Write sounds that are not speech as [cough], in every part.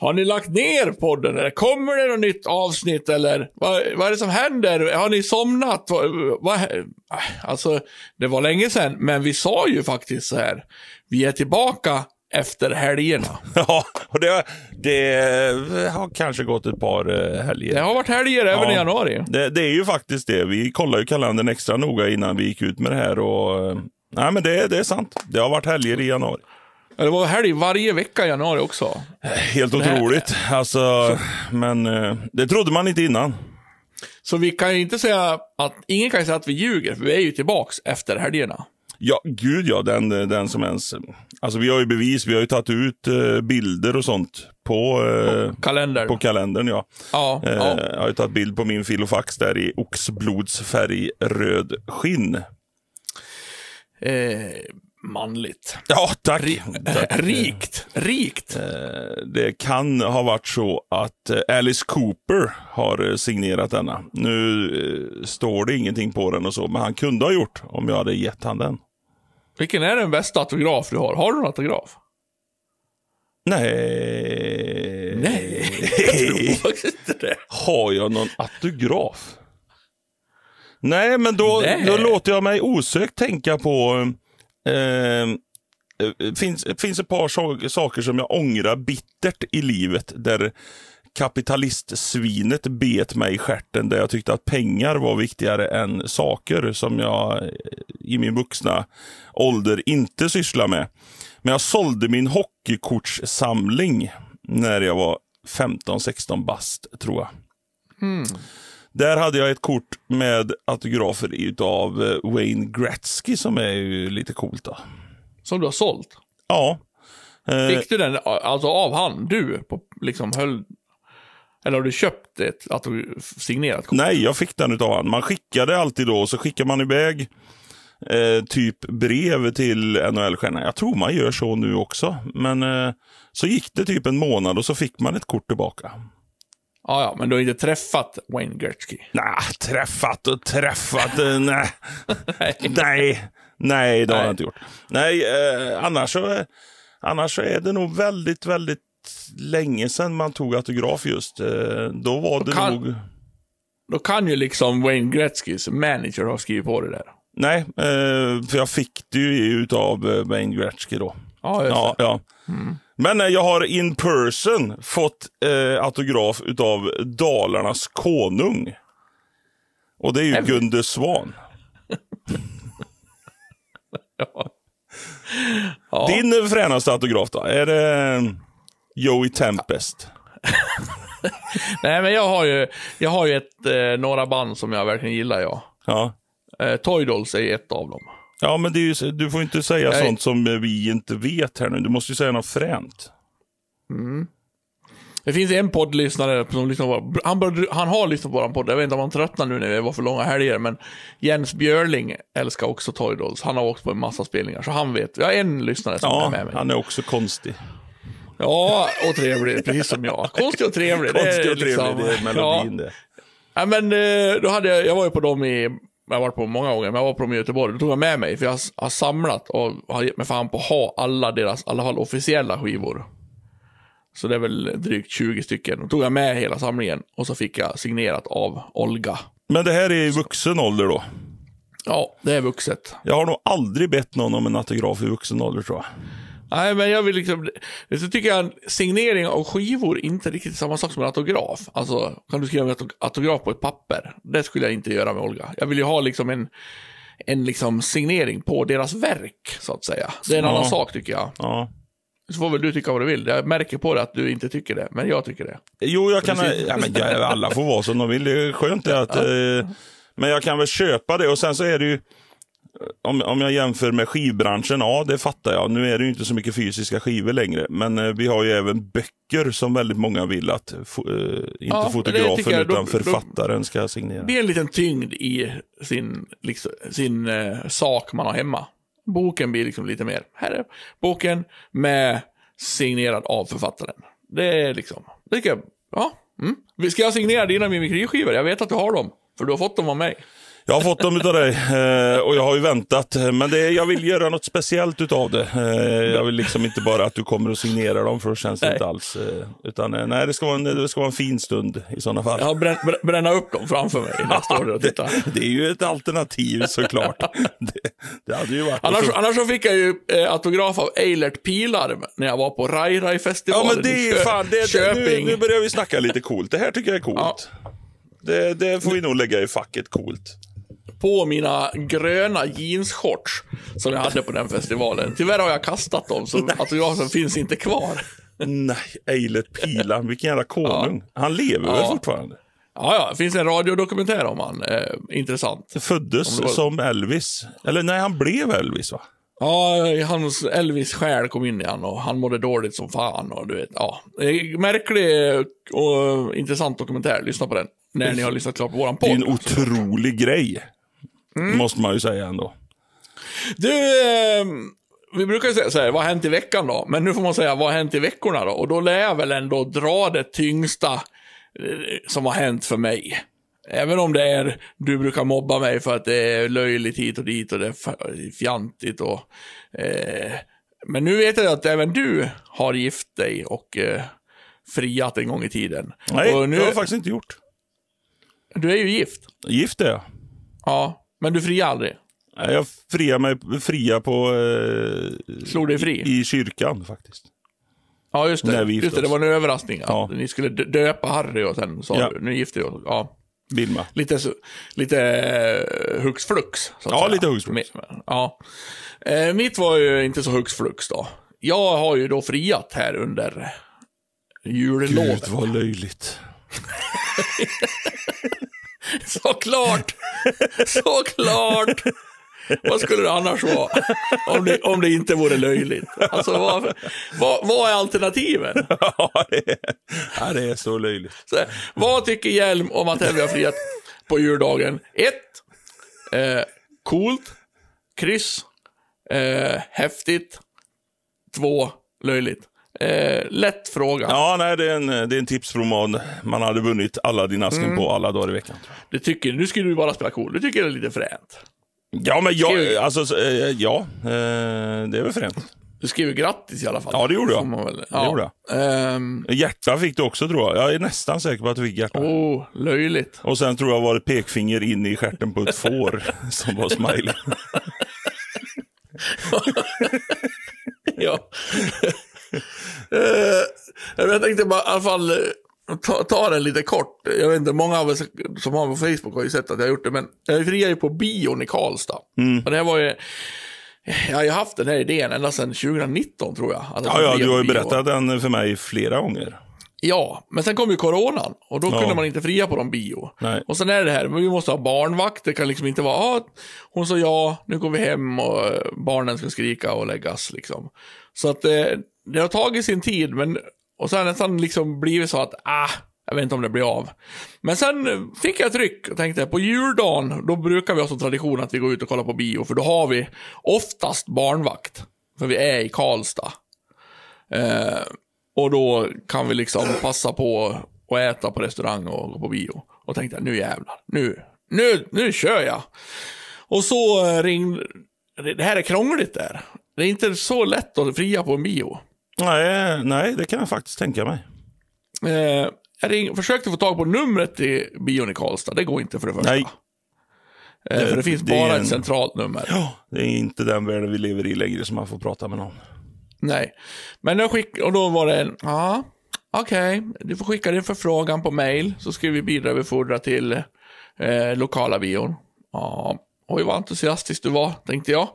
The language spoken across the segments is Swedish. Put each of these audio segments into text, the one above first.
Har ni lagt ner podden eller kommer det något nytt avsnitt eller vad, vad är det som händer? Har ni somnat? Vad, vad, alltså, det var länge sedan, men vi sa ju faktiskt så här. Vi är tillbaka efter helgerna. [laughs] Ja, och det, det har kanske gått ett par eh, helger. Det har varit helger även Ja. i januari. Det, det är ju faktiskt det. Vi kollade ju kalendern extra noga innan vi gick ut med det här. Och, eh, nej, men det, det är sant. Det har varit helger i januari. Det var helg varje vecka i januari också. Helt otroligt. Alltså, men eh, det trodde man inte innan. Så vi kan ju inte säga att, ingen kan säga att vi ljuger, för vi är ju tillbaks efter helgerna. Ja, gud ja, den, den som ens... Alltså vi har ju bevis, vi har ju tagit ut eh, bilder och sånt på, eh, Kalendern. på kalendern. Ja. ja, Eh, ja. Jag har ju tagit bild på min filofax där i oxblodsfärg röd skinn. Manligt. Ja, tack. Rikt. Rikt. Eh, Det kan ha varit så att eh, Alice Cooper har eh, signerat denna. Nu står det ingenting på den och så, men han kunde ha gjort om jag hade gett han den. Vilken är den bästa autograf du har? Har du en autograf? Nej. Nej, jag tror [laughs] faktiskt inte det. Har jag någon autograf? Nej, men då, Nej. då låter jag mig osökt tänka på... Ehm, eh, finns, finns ett par so- saker som jag ångrar bittert i livet. Där kapitalistsvinet bet mig i stjärten. Där jag tyckte att pengar var viktigare än saker som jag eh, i min vuxna ålder inte sysslar med. Men jag sålde min hockeykortssamling när jag var 15-16 bast, tror jag. Hmm. Där hade jag ett kort med autografer utav eh, Wayne Gretzky som är ju lite coolt. Då. Som du har sålt. Ja. Eh, Fick du den alltså av han? Du? På, liksom höll... Eller har du köpt ett signerat kort? nej, jag fick den utav honom. Man skickade alltid då, så skickar man iväg eh, typ brev till NHL-stjärnan. Jag tror man gör så nu också. Men eh, så gick det typ en månad och så fick man ett kort tillbaka. Ja, ja, men du har inte träffat Wayne Gretzky? Nej, träffat och träffat. eh, nej. Nej. nej, det har jag inte gjort. Nej, eh, annars, så, annars så är det nog väldigt, väldigt länge sedan man tog autograf just. Eh, då var det kan- nog... Då kan ju liksom Wayne Gretzkys manager ha skrivit på det där. Nej, eh, för jag fick det ju utav eh, Wayne Gretzky då. Ja, Ja, ja. Men eh, jag har in person fått eh, autograf utav Dalarnas konung. Och det är ju vi- Gunde Svan. [laughs] Ja. Ja. Din fränaste autograf då? Är det eh, Joey Tempest? [laughs] Nej, men jag har ju, jag har ju ett, eh, några band som jag verkligen gillar, ja. Ja. Eh, Toy Dolls är ett av dem. Ja, men det är ju, du får inte säga Nej. sånt som vi inte vet här nu. Du måste ju säga något fränt. Det finns en poddlyssnare som lyssnar på han, började, han har lyssnat på vår podd, jag vet inte om han tröttnar nu när det var för långa helger, men Jens Björling älskar också Toy Dolls. Han har åkt på en massa spelningar, så han vet. Jag har en lyssnare som är Ja, med mig. han är också konstig. Ja, och trevlig, precis som jag. Konstig och trevlig. det är Konstig och liksom- trevlig, det är melodin det. Ja, men eh, då hade jag, jag var ju på dem i, jag har varit på många gånger, men jag var på dem i Göteborg. Då tog jag med mig, för jag har samlat och har gett mig fan på att ha alla deras, i alla fall officiella skivor. Så det är väl drygt 20 stycken. Då tog jag med hela samlingen och så fick jag signerat av Olga. Men det här är i vuxen ålder då? Ja, det är vuxet. Jag har nog aldrig bett någon om en autograf i vuxen ålder tror jag. Nej, men jag vill liksom, så tycker jag en signering av skivor inte riktigt samma sak som en autograf. Alltså, kan du skriva en auto- autograf på ett papper? Det skulle jag inte göra med Olga. Jag vill ju ha liksom en, en liksom signering på deras verk, så att säga. Det är en Ja. annan sak tycker jag. Ja. Så får väl du tycka vad du vill. Jag märker på det att du inte tycker det, men jag tycker det. Jo, jag kan... Ja, men alla får vara som de vill. Det är skönt det att... Eh, men jag kan väl köpa det. Och sen så är det ju... Om, om jag jämför med skivbranschen, ja det fattar jag. Nu är det ju inte så mycket fysiska skivor längre. Men eh, vi har ju även böcker som väldigt många vill att fo, eh, inte Ja, fotografen jag. Utan då- författaren ska signera. Det blir en liten tyngd i sin, liksom, sin eh, sak man har hemma. Boken blir liksom lite mer, här är boken med signerad av författaren. Det är liksom, det tycker jag, ja. Mm. Ska jag signera dina mimikriskivor? Jag vet att du har dem, för du har fått dem av mig. Jag har fått dem utav dig eh, och jag har ju väntat. Men det, jag vill göra något speciellt utav det. Eh, jag vill liksom inte bara att du kommer och signerar dem, för då känns det Nej. inte alls. eh, Utan nej, det ska, vara en, det ska vara en fin stund i sådana fall. Har brän, brän- bränna upp dem framför mig när jag står där och tittar. det, det är ju ett alternativ såklart. [laughs] det, det hade ju varit... Annars, så- annars så fick jag ju eh, autograf av Eilert Pilarm när jag var på Rai Ja Rai-festivalen men det i är Kö- fan, det, det, nu, Köping. nu börjar vi snacka lite coolt. Det här tycker jag är coolt. Det, det får vi nog lägga i facket coolt. På mina gröna jeansshorts som jag hade på den festivalen. Tyvärr har jag kastat dem, så autografen finns inte kvar. Nej, Eilert Pilar, vilken jävla konung. Han lever väl Ja. fortfarande? Ja, ja, det finns en radiodokumentär om han. Eh, intressant. Föddes var- som Elvis. Eller nej, han blev Elvis va? Ja, hans Elvis själ kom in i han och han mådde dåligt som fan och du vet, ja. Märklig och intressant dokumentär. Lyssna på den. När ni har lyssnat klart på våran Det är podd. en otrolig grej. Mm. Måste man ju säga ändå. Du, eh, vi brukar ju säga så här, vad har hänt i veckan då? Men nu får man säga, vad har hänt i veckorna då? Och då lär jag väl ändå dra det tyngsta eh, som har hänt för mig. Även om det är, du brukar mobba mig för att det är löjligt hit och dit och det är fjantigt och... Eh, men nu vet jag att även du har gift dig och eh, friat en gång i tiden. Nej, och nu, det har jag faktiskt inte gjort. Du är ju gift. Gift är jag. Ja, men du friar aldrig. Nej, Jag friar mig fria på... Eh, Slog dig fri. I kyrkan faktiskt. Ja, just det. När vi Just det, det var en överraskning. Ja. Ni skulle dö- döpa Harry och sen sa Ja. du, nu gifter vi oss. Ja. Vilma. Lite, lite eh, hux flux. Ja, säga. lite hux flux. Men- Ja. Eh, mitt var ju inte så hux flux då. Jag har ju då friat här under jullovet. Gud vad löjligt. [laughs] [laughs] Såklart! Såklart! Vad skulle det annars vara? Om det, om det inte vore löjligt. Alltså, vad, vad, vad är alternativen? [laughs] Ja, det är, ja, det är så löjligt. Så, vad tycker Hjelm om att Helge har friat på juldagen? 1. Eh, coolt. Kryss. Eh, häftigt. 2. Löjligt. Eh, lätt fråga. Ja, nej, det är en, det är en tipsroman. Man hade vunnit alla din asken Mm. på alla dagar i veckan. Jag. Du tycker, nu skulle du bara spela cool. Du tycker det är lite fränt. Ja, men jag, alltså, så, eh, ja, eh, det är väl fränt. Du skriver grattis i alla fall. Ja, det gjorde jag. Väl- Det Ja. gjorde Ehm, Hjärta fick du också tror jag. Jag är nästan säker på att du fick hjärta. oh, löjligt. Och sen tror jag var det pekfinger in i stjärten på ett [laughs] får som var smiley. ja. [laughs] [laughs] Eh, jag tänkte bara i alla fall eh, ta, ta den lite kort. Jag vet inte, många av oss som har på Facebook har ju sett att jag har gjort det, men jag friar ju på bion i Karlstad. Och det var ju, jag har ju haft den här idén ända sedan 2019 tror jag. jag Ja, ja, du har ju bio. berättat den för mig flera gånger. Ja, men sen kom ju coronan och då Ja. kunde man inte fria på någon bio. Nej. Och sen är det här, men vi måste ha barnvakt, det kan liksom inte vara, ah, hon sa ja, nu går vi hem och barnen ska skrika och läggas liksom. Så att eh, det har tagit sin tid, men och sen nästan liksom blivit så att, ah, jag vet inte om det blir av. Men sen fick jag ett ryck och tänkte, på juldagen, då brukar vi ha som tradition att vi går ut och kollar på bio, för då har vi oftast barnvakt. För vi är i Karlstad. Eh, och då kan vi liksom passa på att äta på restaurang och gå på bio. Och tänkte jag, nu jävlar, nu, nu, nu kör jag. Och så ringde, det det här är krångligt där. Det är inte så lätt att fria på en bio. Nej, nej, det kan jag faktiskt tänka mig. Eh, jag ring, försökte få tag på numret till bion i Karlstad, det går inte för det första. Nej. Eh, för det finns det bara en- ett centralt nummer. Ja, det är inte den världen vi lever i längre som man får prata med någon. Nej. Men jag skick, och då var det en, ja, okej, du får skicka din förfrågan på mail, så ska vi vidarebefordra till eh, lokala bion. Ja, oj vad entusiastisk du var, tänkte jag.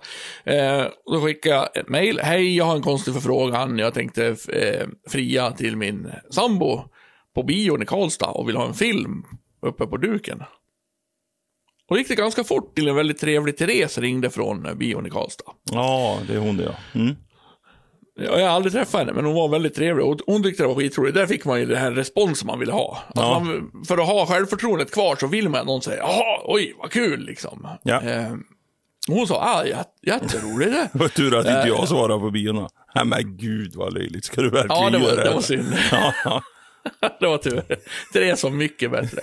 Eh, då skickade jag ett mejl. hej, jag har en konstig förfrågan, jag tänkte eh, fria till min sambo på bion i Karlstad och vill ha en film uppe på duken. Och gick det ganska fort till en väldigt trevlig Therese ringde från bion i Karlstad. Ja, det är hon det ja. Mm. Ja, Jag har aldrig träffat henne, men hon var väldigt trevlig. Och hon tyckte det var skitroligt. Där fick man ju den här responsen man ville ha. Ja. man, för att ha självförtroendet kvar så vill man att någon säger jaha, oj, vad kul liksom. Ja. Eh, hon sa, ah, jät- jätteroligt det. [laughs] Det var tur att inte Eh, jag svarade på bion. Nej men gud vad löjligt. Ska du verkligen Ja, det var, göra det var synd. [laughs] Ja, ja. [laughs] det var tur. Therese var mycket bättre.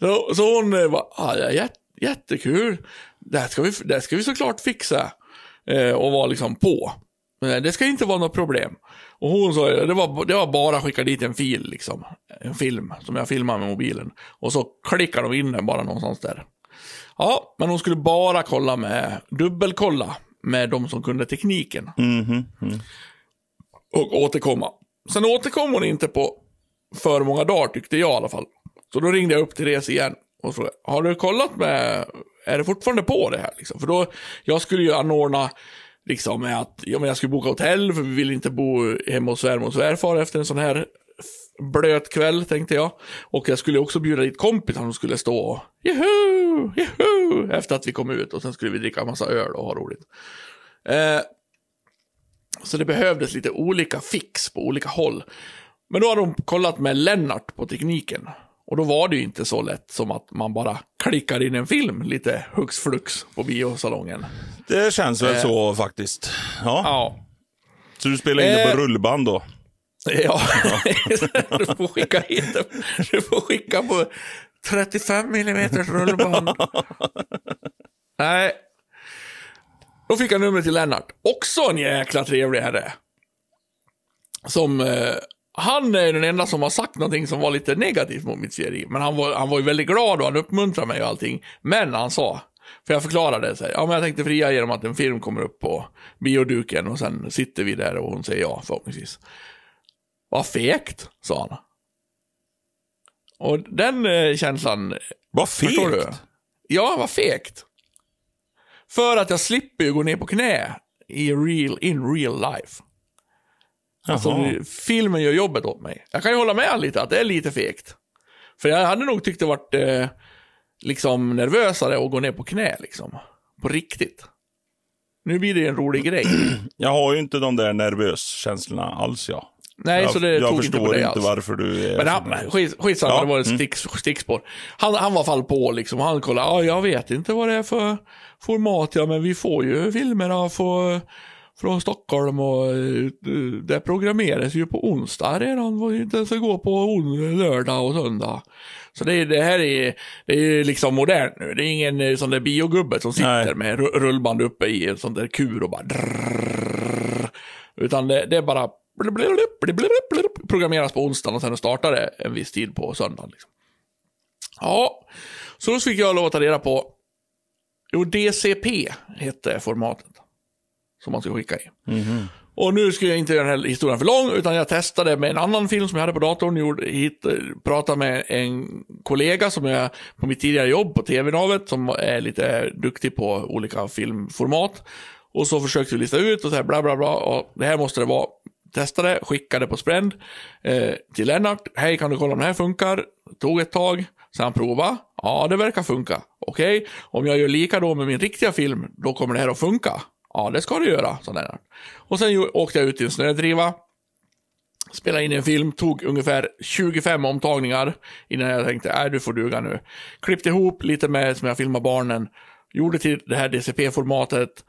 Så, så hon eh, var, ah, ja, jät- jättekul. Det här ska vi, det här ska vi såklart fixa. Eh, och vara liksom på. Men det ska inte vara något problem. Och hon sa, det var, det var bara att skicka dit en fil, liksom. En film, som jag filmar med mobilen. Och så klickar de in den bara någonstans där. Ja, men hon skulle bara kolla med, dubbelkolla med de som kunde tekniken. Mm. Och återkomma. Sen återkom hon inte på för många dagar tyckte jag i alla fall. Så då ringde jag upp till Therese igen och frågade, har du kollat med, är det fortfarande på det här? Liksom? För då, jag skulle ju anordna liksom med att, ja men jag skulle boka hotell för vi vill inte bo hemma hos svärmor och svärfar efter en sån här blöt kväll tänkte jag. Och jag skulle också bjuda dit kompisar som skulle stå och juhu, juhu, efter att vi kom ut och sen skulle vi dricka en massa öl och ha roligt. Eh, så det behövdes lite olika fix på olika håll. Men då har de kollat med Lennart på tekniken. Och då var det ju inte så lätt som att man bara klickar in en film lite hux flux på biosalongen. Det känns väl Eh. så faktiskt. Ja. Ja, Så du spelar in det Eh. på rullband då? ja. [laughs] du får skicka hit det. Du får skicka på 35 mm rullband. [laughs] Nej. Då fick jag numret till Lennart. Också en jäkla trevlig herre. Som, eh, han är den enda som har sagt någonting som var lite negativt mot mitt serier. Men han var, han var ju väldigt glad och han uppmuntrade mig och allting. Men han sa, för jag förklarade, så här, ja men jag tänkte fria genom att en film kommer upp på bioduken och sen sitter vi där och hon säger ja förhoppningsvis. Vad fegt, sa han. Och den eh, känslan Vad fegt. Ja, vad fegt. För att jag slipper ju gå ner på knä i real, in real life. Alltså, filmen gör jobbet åt mig. Jag kan ju hålla med lite att det är lite fegt. För jag hade nog tyckt det varit eh, liksom nervösare att gå ner på knä liksom. På riktigt. Nu blir det en rolig grej. [clears throat] Jag har ju inte de där nervös-känslorna alls jag. Nej, jag så det jag tog inte på förstår dig inte alls. varför du är Men han, skit, skitsamma, Ja, det var ett mm. stick, stickspår. Han, han var fall på liksom, han kollade, ja jag vet inte vad det är för format ja, men vi får ju filmerna för, från Stockholm och eh, det programmeras ju på onsdag redan, inte ens att gå på lördag och söndag. Så det, det här är, det är liksom modernt nu, det är ingen eh, sån där biogubbe som sitter Nej. med ru- rullband uppe i en sån där kur och bara drrrr, Utan det, det är bara programmeras på onsdagen och sen startar det en viss tid på söndagen. Liksom. Ja, så då fick jag lov att ta reda på, jo DCP hette formatet som man ska skicka i. Och nu ska jag inte göra den här historien för lång, utan jag testade med en annan film som jag hade på datorn. Gjorde, hit, pratade med en kollega som är på mitt tidigare jobb på TV-navet, som är lite duktig på olika filmformat. Och så försökte vi lista ut och så här bla bla bla. Och det här måste det vara. Testade, skickade på Sprend eh, till Lennart. Hej, kan du kolla om det här funkar? Tog ett tag. Sen prova. Ja, det verkar funka. Okej, om jag gör lika då med min riktiga film, då kommer det här att funka. Ja, det ska det göra, sa Lennart. Och sen åkte jag ut i en snödriva. Spelade in en film, tog ungefär 25 omtagningar innan jag tänkte, nej du får duga nu. Klippte ihop lite med som jag filmar barnen, gjorde till det här DCP-formatet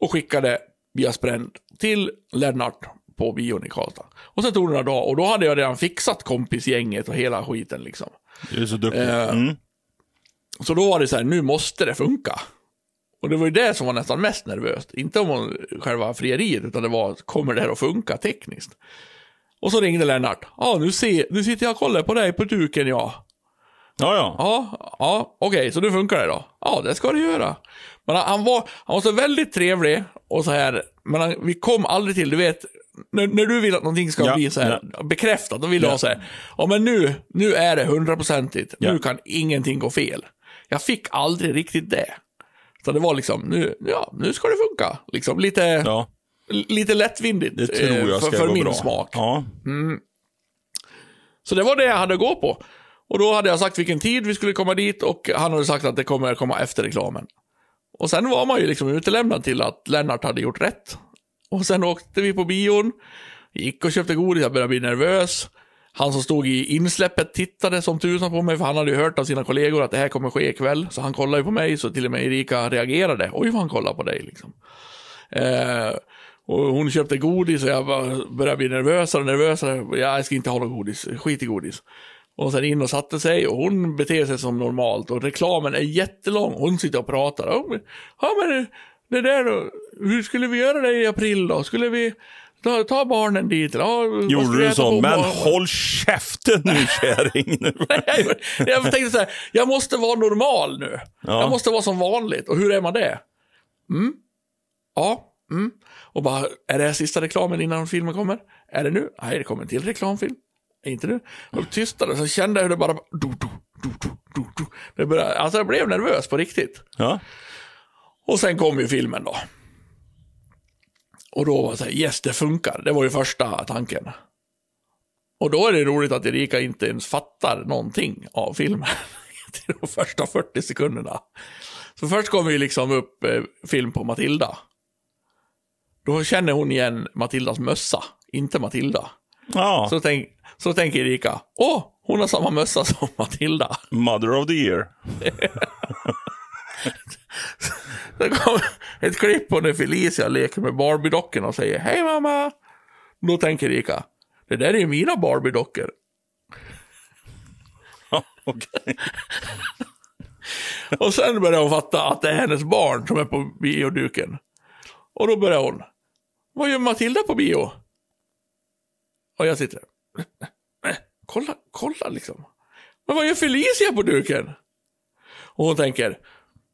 och skickade via Sprend till Lennart på bion i Karlstad. Och sen tog det några dagar och då hade jag redan fixat kompisgänget och hela skiten liksom. Du är så duktig. Eh, Mm. Så då var det så här, nu måste det funka. Och det var ju det som var nästan mest nervöst. Inte om själva frieriet, utan det var, kommer det här att funka tekniskt? Och så ringde Lennart. Ja, nu, se, nu sitter jag och kollar på dig på duken, ja. Ja, ja. Ja, ja okej, så nu funkar det då? Ja, det ska det göra. Men han, han, var, han var så väldigt trevlig och så här, men han, vi kom aldrig till, du vet, när, när du vill att någonting ska Ja, bli så här bekräftat, då vill du Ja. ha så här, ja men nu, nu är det hundraprocentigt, Ja. nu kan ingenting gå fel. Jag fick aldrig riktigt det. Så det var liksom, nu, ja, nu ska det funka. Liksom lite, ja. lite lättvindigt Det tror eh, jag för, för min bra. smak. Ja. Så det var det jag hade att gå på. Och då hade jag sagt vilken tid vi skulle komma dit och han hade sagt att det kommer komma efter reklamen. Och sen var man ju liksom utelämnad till att Lennart hade gjort rätt. Och sen åkte vi på bion, gick och köpte godis, jag började bli nervös. Han som stod i insläppet tittade som tusan på mig, för han hade ju hört av sina kollegor att det här kommer ske ikväll. Så han kollade ju på mig, så till och med Erika reagerade. Oj, vad han kollar på dig liksom. Eh, och hon köpte godis och jag började bli nervösare och nervösare. Jag ska inte ha något godis, skit i godis. Och sen in och satte sig och hon beter sig som normalt och reklamen är jättelång. Hon sitter och pratar. Ja, men det där då, hur skulle vi göra det i april då? Skulle vi ta, ta barnen dit? Ja, Gjorde du så? Men morgonen?" håll käften nu kärring. nu. [laughs] jag tänkte så här, jag måste vara normal nu. Ja. Jag måste vara som vanligt. Och hur är man det? Mm. Ja. Mm. Och bara, är det här sista reklamen innan filmen kommer? Är det nu? Nej, det kommer en till reklamfilm. Inte nu. Och tystare, så kände jag hur det bara... Du, du, du, du, du. Det började, alltså jag blev nervös på riktigt. Ja. Och sen kom ju filmen då. Och då var det så här, yes det funkar. Det var ju första tanken. Och då är det roligt att Erika inte ens fattar någonting av filmen. Till [laughs] de första 40 sekunderna. Så först kommer ju liksom upp eh, film på Matilda. Då känner hon igen Matildas mössa, inte Matilda. ja. Så, tänk, så tänker Erika, åh, hon har samma mössa som Matilda. Mother of the year. [laughs] Det kommer ett klipp på när Felicia leker med Barbie-dockorna och säger Hej mamma! Då tänker Erika, det där är ju mina Barbie-dockor. Okej. Och sen börjar hon fatta att det är hennes barn som är på bioduken. Och då börjar hon, vad gör Matilda på bio? Och jag sitter, "Nej, kolla, kolla liksom. Men vad gör Felicia på duken? Och hon tänker,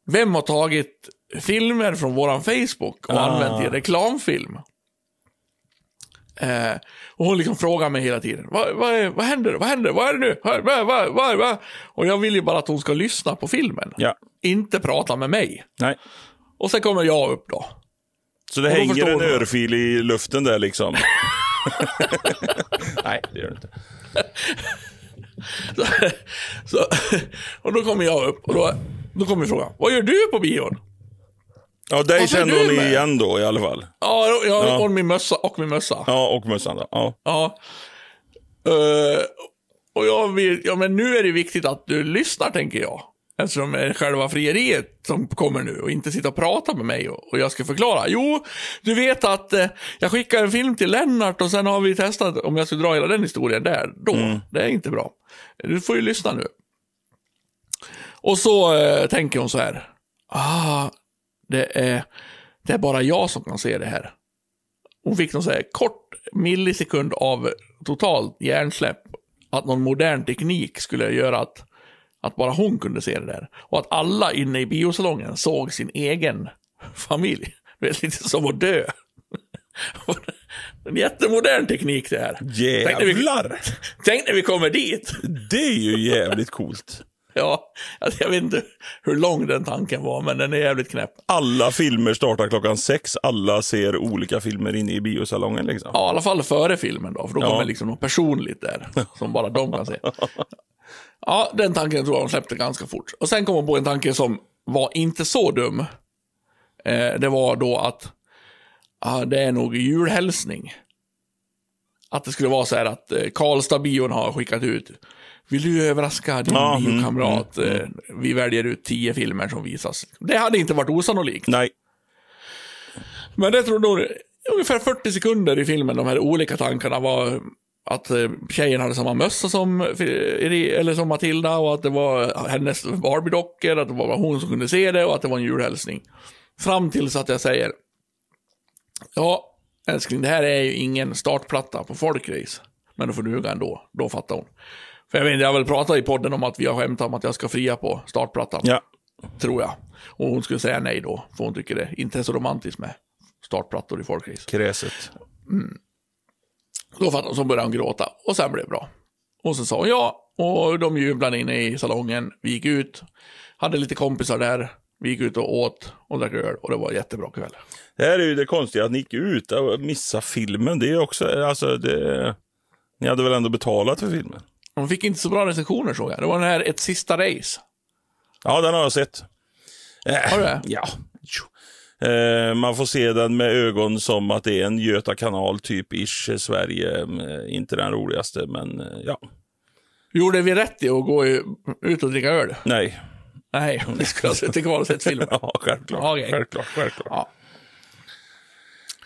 vem har tagit filmer från våran Facebook och Ah. använt i reklamfilm? Eh, och hon liksom frågar mig hela tiden. Vad, vad, är, vad händer? Vad händer? Vad är det nu? Vad, vad, vad, vad? Och jag vill ju bara att hon ska lyssna på filmen. Ja. Inte prata med mig. Nej. Och sen kommer jag upp då. Så det hänger en örfil i luften där liksom? [laughs] Nej, det gör det inte. [laughs] Så, så, och då kommer jag upp och då, då kommer frågan. Vad gör du på bion? Ja, dig Varför kände hon med? igen då i alla fall. Ja, jag Ja. har min mössa och min mössa. Ja, och mössan då. Ja. Ja. Eh, och jag vill, ja men nu är det viktigt att du lyssnar tänker jag. Eftersom det är själva frieriet som kommer nu och inte sitta och prata med mig och, och jag ska förklara. Jo, du vet att eh, jag skickar en film till Lennart och sen har vi testat om jag skulle dra hela den historien där. Då, det är inte bra. Du får ju lyssna nu. Och så eh, tänker hon så här. Ah, det är, det är bara jag som kan se det här. Hon fick någon så här kort millisekund av totalt hjärnsläpp. Att någon modern teknik skulle göra att, att bara hon kunde se det där. Och att alla inne i biosalongen såg sin egen familj. [laughs] Det är lite som att dö. [laughs] En jättemodern teknik det här. Tänk när, vi, Jävlar! [laughs] tänk när vi kommer dit. Det är ju jävligt coolt. [laughs] Ja, alltså jag vet inte hur lång den tanken var, men den är jävligt knäpp. Alla filmer startar klockan sex. Alla ser olika filmer inne i biosalongen liksom. Ja, i alla fall före filmen då, för då Ja. kommer liksom något personligt där, [laughs] som bara de kan se. Ja, den tanken tror jag de släppte ganska fort. Och sen kom hon på en tanke som var inte så dum. Eh, det var då att ja, det är nog julhälsning. Att det skulle vara så här att eh, Karlstad-bion har skickat ut. Vill du överraska din Ja, mm, biokamrat? Eh, vi väljer ut tio filmer som visas. Det hade inte varit osannolikt. Nej. Men det tror nog ungefär 40 sekunder i filmen, de här olika tankarna var att eh, tjejen hade samma mössa som, eller som Matilda och att det var hennes Barbie-dockor, att det var hon som kunde se det och att det var en julhälsning. Fram tills att jag säger, ja älskling, det här är ju ingen startplatta på folkrace. Men då får du hugga ändå, då fattar hon. För jag vet jag har väl pratat i podden om att vi har skämtat om att jag ska fria på startplattan. Ja. Tror jag. Och hon skulle säga nej då, för hon tycker det inte är så romantiskt med startplattor i folkrace. Kräset. Då fattade hon, så började hon gråta och sen blev det bra. Och så sa hon ja, och de jublade inne i salongen. Vi gick ut, hade lite kompisar där. Vi gick ut och åt och drack öl och det var en jättebra kväll. Det här är ju det konstiga, att ni gick ut och missade filmen. Det är också, alltså det... Ni hade väl ändå betalat för filmen? De fick inte så bra recensioner såg jag. Det var den här Ett sista race. Ja, den har jag sett. Äh, Har du det? Ja. Eh, man får se den med ögon som att det är en Göta kanal typ ish Sverige. Eh, Inte den roligaste, men eh, ja. Gjorde vi rätt i att gå i- ut och dricka öl? Nej. Nej, vi skulle ha suttit kvar och sett filmen. [laughs] Ja, självklart. Ja, okej. Självklart, självklart. Ja.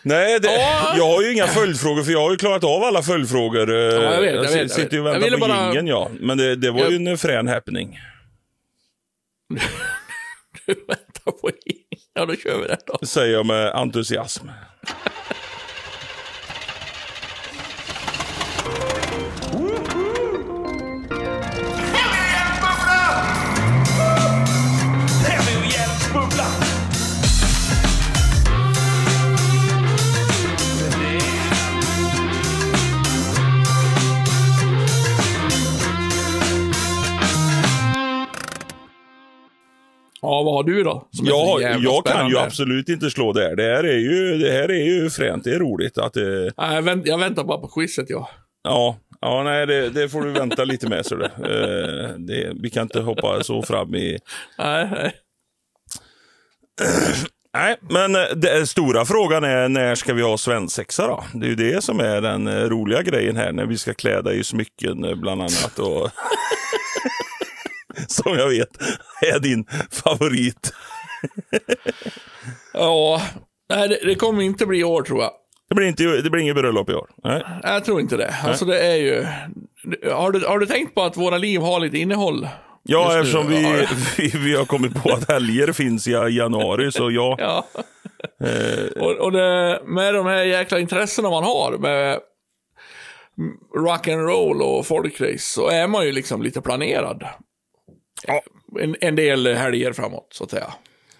Nej, det, Ja. jag har ju inga följdfrågor för jag har ju klarat av alla följdfrågor. jag vet, jag si- vet, jag sitter ju och. Jag väntar ville på bara- jingeln ja. Men det, det var Jag- ju en frän happening. [laughs] Du väntar på Ja, då kör vi det då. Säger jag med entusiasm. [laughs] Ja, vad har du då? Så Jag, jag kan ju absolut inte slå det här. Det här är ju, det här är ju fränt. Det är roligt att det... Nej, jag, vänt, jag väntar bara på quizet, ja. Ja, ja nej, det, det får du vänta lite med. Så det. Eh, det, vi kan inte hoppa så fram i... Nej, nej. [clears throat] Nej, men eh, den stora frågan är när ska vi ha svensexa då? Det är ju det som är den eh, roliga grejen här när vi ska kläda i smycken eh, bland annat. Och [laughs] [laughs] som jag vet är din favorit. [laughs] Ja, nej, det, kommer inte bli i år tror jag. Det blir, inte, det blir inget bröllop i år. Nej. Jag tror inte det. Alltså det är ju... Har du, har du tänkt på att våra liv har lite innehåll? Ja, eftersom vi, ja. [laughs] vi, vi har kommit på att helger finns i januari, så ja. Ja. Eh, Och, och det, med de här jäkla intressena man har med rock and roll och folkrace så är man ju liksom lite planerad. Ja. En, en del helger framåt, så att säga.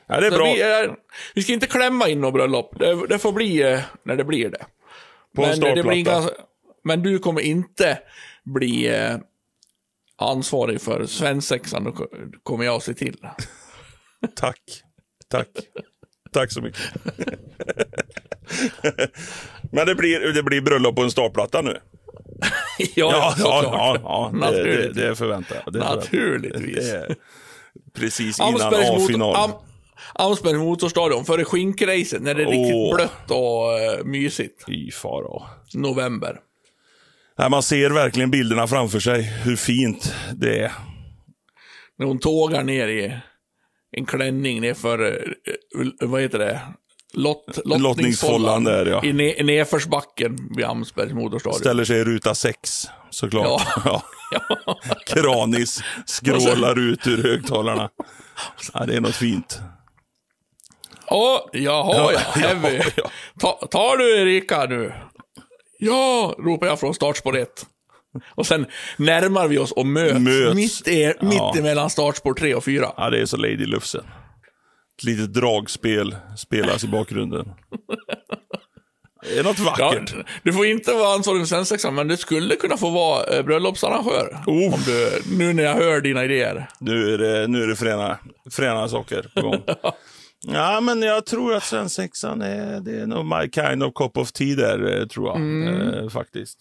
ja, det är Så bra. Vi, är, vi ska inte klämma in något bröllop. Det, det får bli eh, när det blir det. På en Men, det blir ganska, men du kommer inte bli eh, ansvarig för svensexan. Då ko- kommer jag se till. [laughs] Tack. Tack. Tack så mycket. [laughs] Men det blir, det blir bröllop på en startplatta nu. [laughs] ja, Ja, ja, ja, ja det, det, förväntar jag. Det förväntar. Naturligtvis. Är precis innan A-final. motor, Am, Amsbergs motorstadion före skinkracet när det är riktigt Åh. blött och uh, mysigt. Fy faro. November. Nej, man ser verkligen bilderna framför sig, hur fint det är. När hon tågar ner i en klänning nerför, uh, vad heter det? Lott, Lottningsfållan där, ja. I, ne, i nedförsbacken vid Amsbergs motorstadion. Ställer sig i ruta 6, såklart. [laughs] Ja. Ja. Kranis skrålar [laughs] ut ur högtalarna. Ja, det är något fint. Ja, jaha, ja, heavy. ja, ja. Ta, tar du Erika nu? Ja, ropar jag från startspår 1. Och sen närmar vi oss och möts, Möts. mitt, i, mitt Ja. emellan startspår 3 och 4. Ja, det är så Lady Lufsen. Ett litet dragspel spelas i bakgrunden. Det är något Ja, vackert. du får inte vara ansvarig för svensexan, men du skulle kunna få vara eh, bröllopsarrangör. Oh. Om du, nu när jag hör dina idéer. Nu är det, nu är det fräna, fräna saker på gång. [laughs] Ja, men jag tror att svensexan är, det är nog my kind of cup of tea där, eh, tror jag. Eh, faktiskt.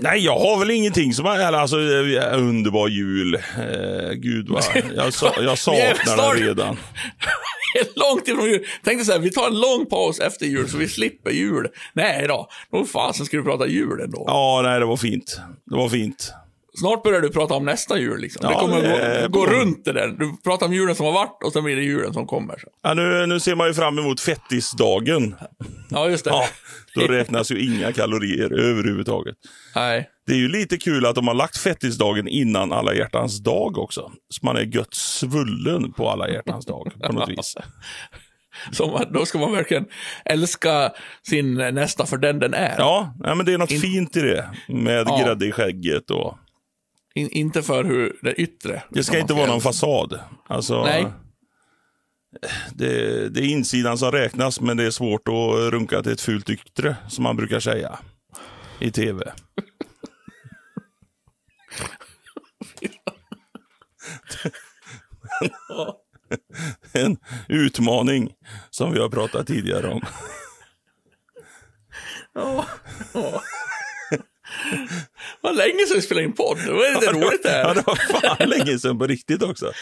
Nej, jag har väl ingenting som... Eller, alltså, eh, underbar jul. Eh, gud vad... Jag, sa, jag [laughs] saknar den redan. [laughs] Långt ifrån jul. Tänkte så här, vi tar en lång paus efter jul så vi slipper jul. Nej då, nog fasen ska vi prata jul ändå. Ja, nej, det var fint. Det var fint. Snart börjar du prata om nästa jul liksom. det Ja, kommer det gå, gå på runt det där. Du pratar om julen som har varit och sen blir det julen som kommer. Så. Ja, nu, nu ser man ju fram emot fettisdagen. Ja, just det. Ja, då räknas ju inga kalorier överhuvudtaget. Nej. Det är ju lite kul att de har lagt fettisdagen innan alla hjärtans dag också. Så man är gött svullen på alla hjärtans dag på något vis. [laughs] Man, då ska man verkligen älska sin nästa för den den är. Ja, nej, men det är något In- fint i det. Med Ja. grädde i skägget och... In, inte för hur det yttre. Det ska inte vara någon fasad. Alltså, Nej. Det, det är insidan som räknas, men det är svårt att runka till ett fult yttre, som man brukar säga i tv. [laughs] en utmaning som vi har pratat tidigare om. Ja, ja. Vad länge sedan vi spelade in podd. Det var lite roligt det Ja, här. det var fan länge sedan på riktigt också.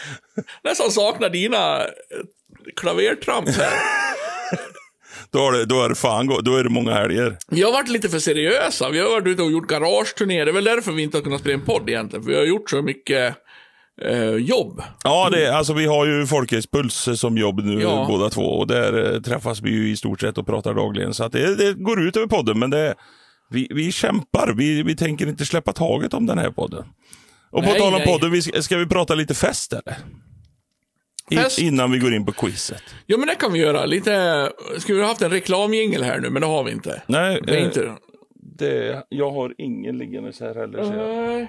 Nästan saknar dina eh, klavertramp här. [laughs] Då, har det, då, är det fan, då är det många helger. Vi har varit lite för seriösa. Vi har varit ute och gjort garageturné. Det är väl därför vi inte har kunnat spela en podd egentligen. För vi har gjort så mycket eh, jobb. Ja, det, alltså vi har ju Folkhälspuls som jobb nu Ja. båda två och där eh, träffas vi ju i stort sett och pratar dagligen. Så att det, det går ut över podden, men det, vi, vi kämpar. Vi, vi tänker inte släppa taget om den här podden. Och på Nej, tal om podden, vi ska, ska vi prata lite fest eller? I, Fest? innan vi går in på quizet. Ja, men det kan vi göra. Lite... Skulle vi ha haft en reklamjingel här nu, men det har vi inte. Nej, Det är eh, inte... det, jag har ingen liggandes här heller. ser jag.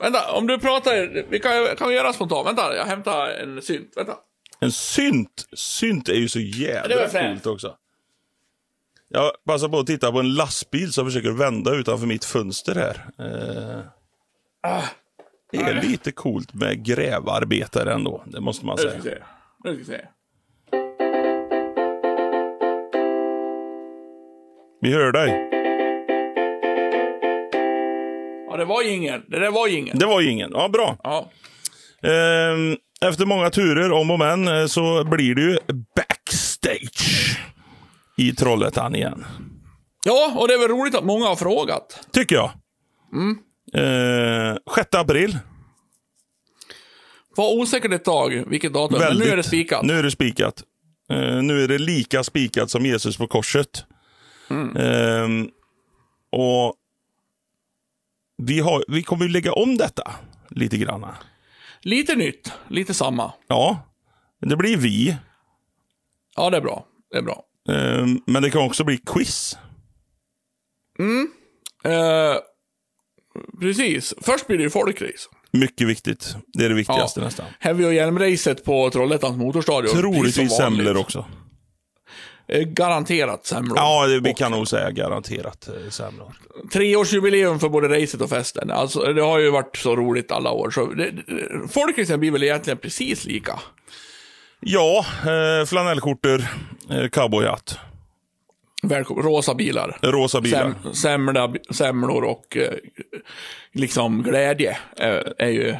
Vänta, om du pratar, vi kan, kan vi göra spontant. Vänta, jag hämtar en synt. Vänta. En synt. Synt är ju så jävla coolt också. Jag passar på att titta på en lastbil som försöker vända utanför mitt fönster här. Eh, Ah, det är lite coolt med grävarbetare ändå, det måste man säga. vi ska hör dig. Ja, det var ingen. Det där var ingen. Det var ingen. Ja, bra. Ja. Ehm, efter många turer, om och men, eh, så blir det ju backstage i Trollhättan igen. ja, och det är väl roligt att många har frågat. Tycker jag. Mm. Eh, 6 april. Var osäkert ett tag vilket datum, men nu är det spikat. Nu är det spikat. Eh, nu är det lika spikat som Jesus på korset. Mm. Ehm, och vi, har, vi kommer ju lägga om detta lite grann. Lite nytt, lite samma. Ja, det blir vi. Ja, det är bra. Det är bra. Ehm, men det kan också bli quiz. Eh, precis. Först blir det ju folkrace. Mycket viktigt. Det är det viktigaste nästan. Heavy och hjälmracet på Trollhättans motorstadion. Troligtvis semlor också. Eh, Garanterat semlor. Ja, det, vi kan nog säga garanterat eh, semlor. Treårsjubileum för både racet och festen. Alltså, det har ju varit så roligt alla år. Så det, det, folkracen blir väl egentligen precis lika. Ja, eh, flanellskjortor, eh, cowboyhatt, Välkommen. Rosa bilar. rosa bilar. Sem, semla, semlor och eh, liksom glädje eh, är, ju,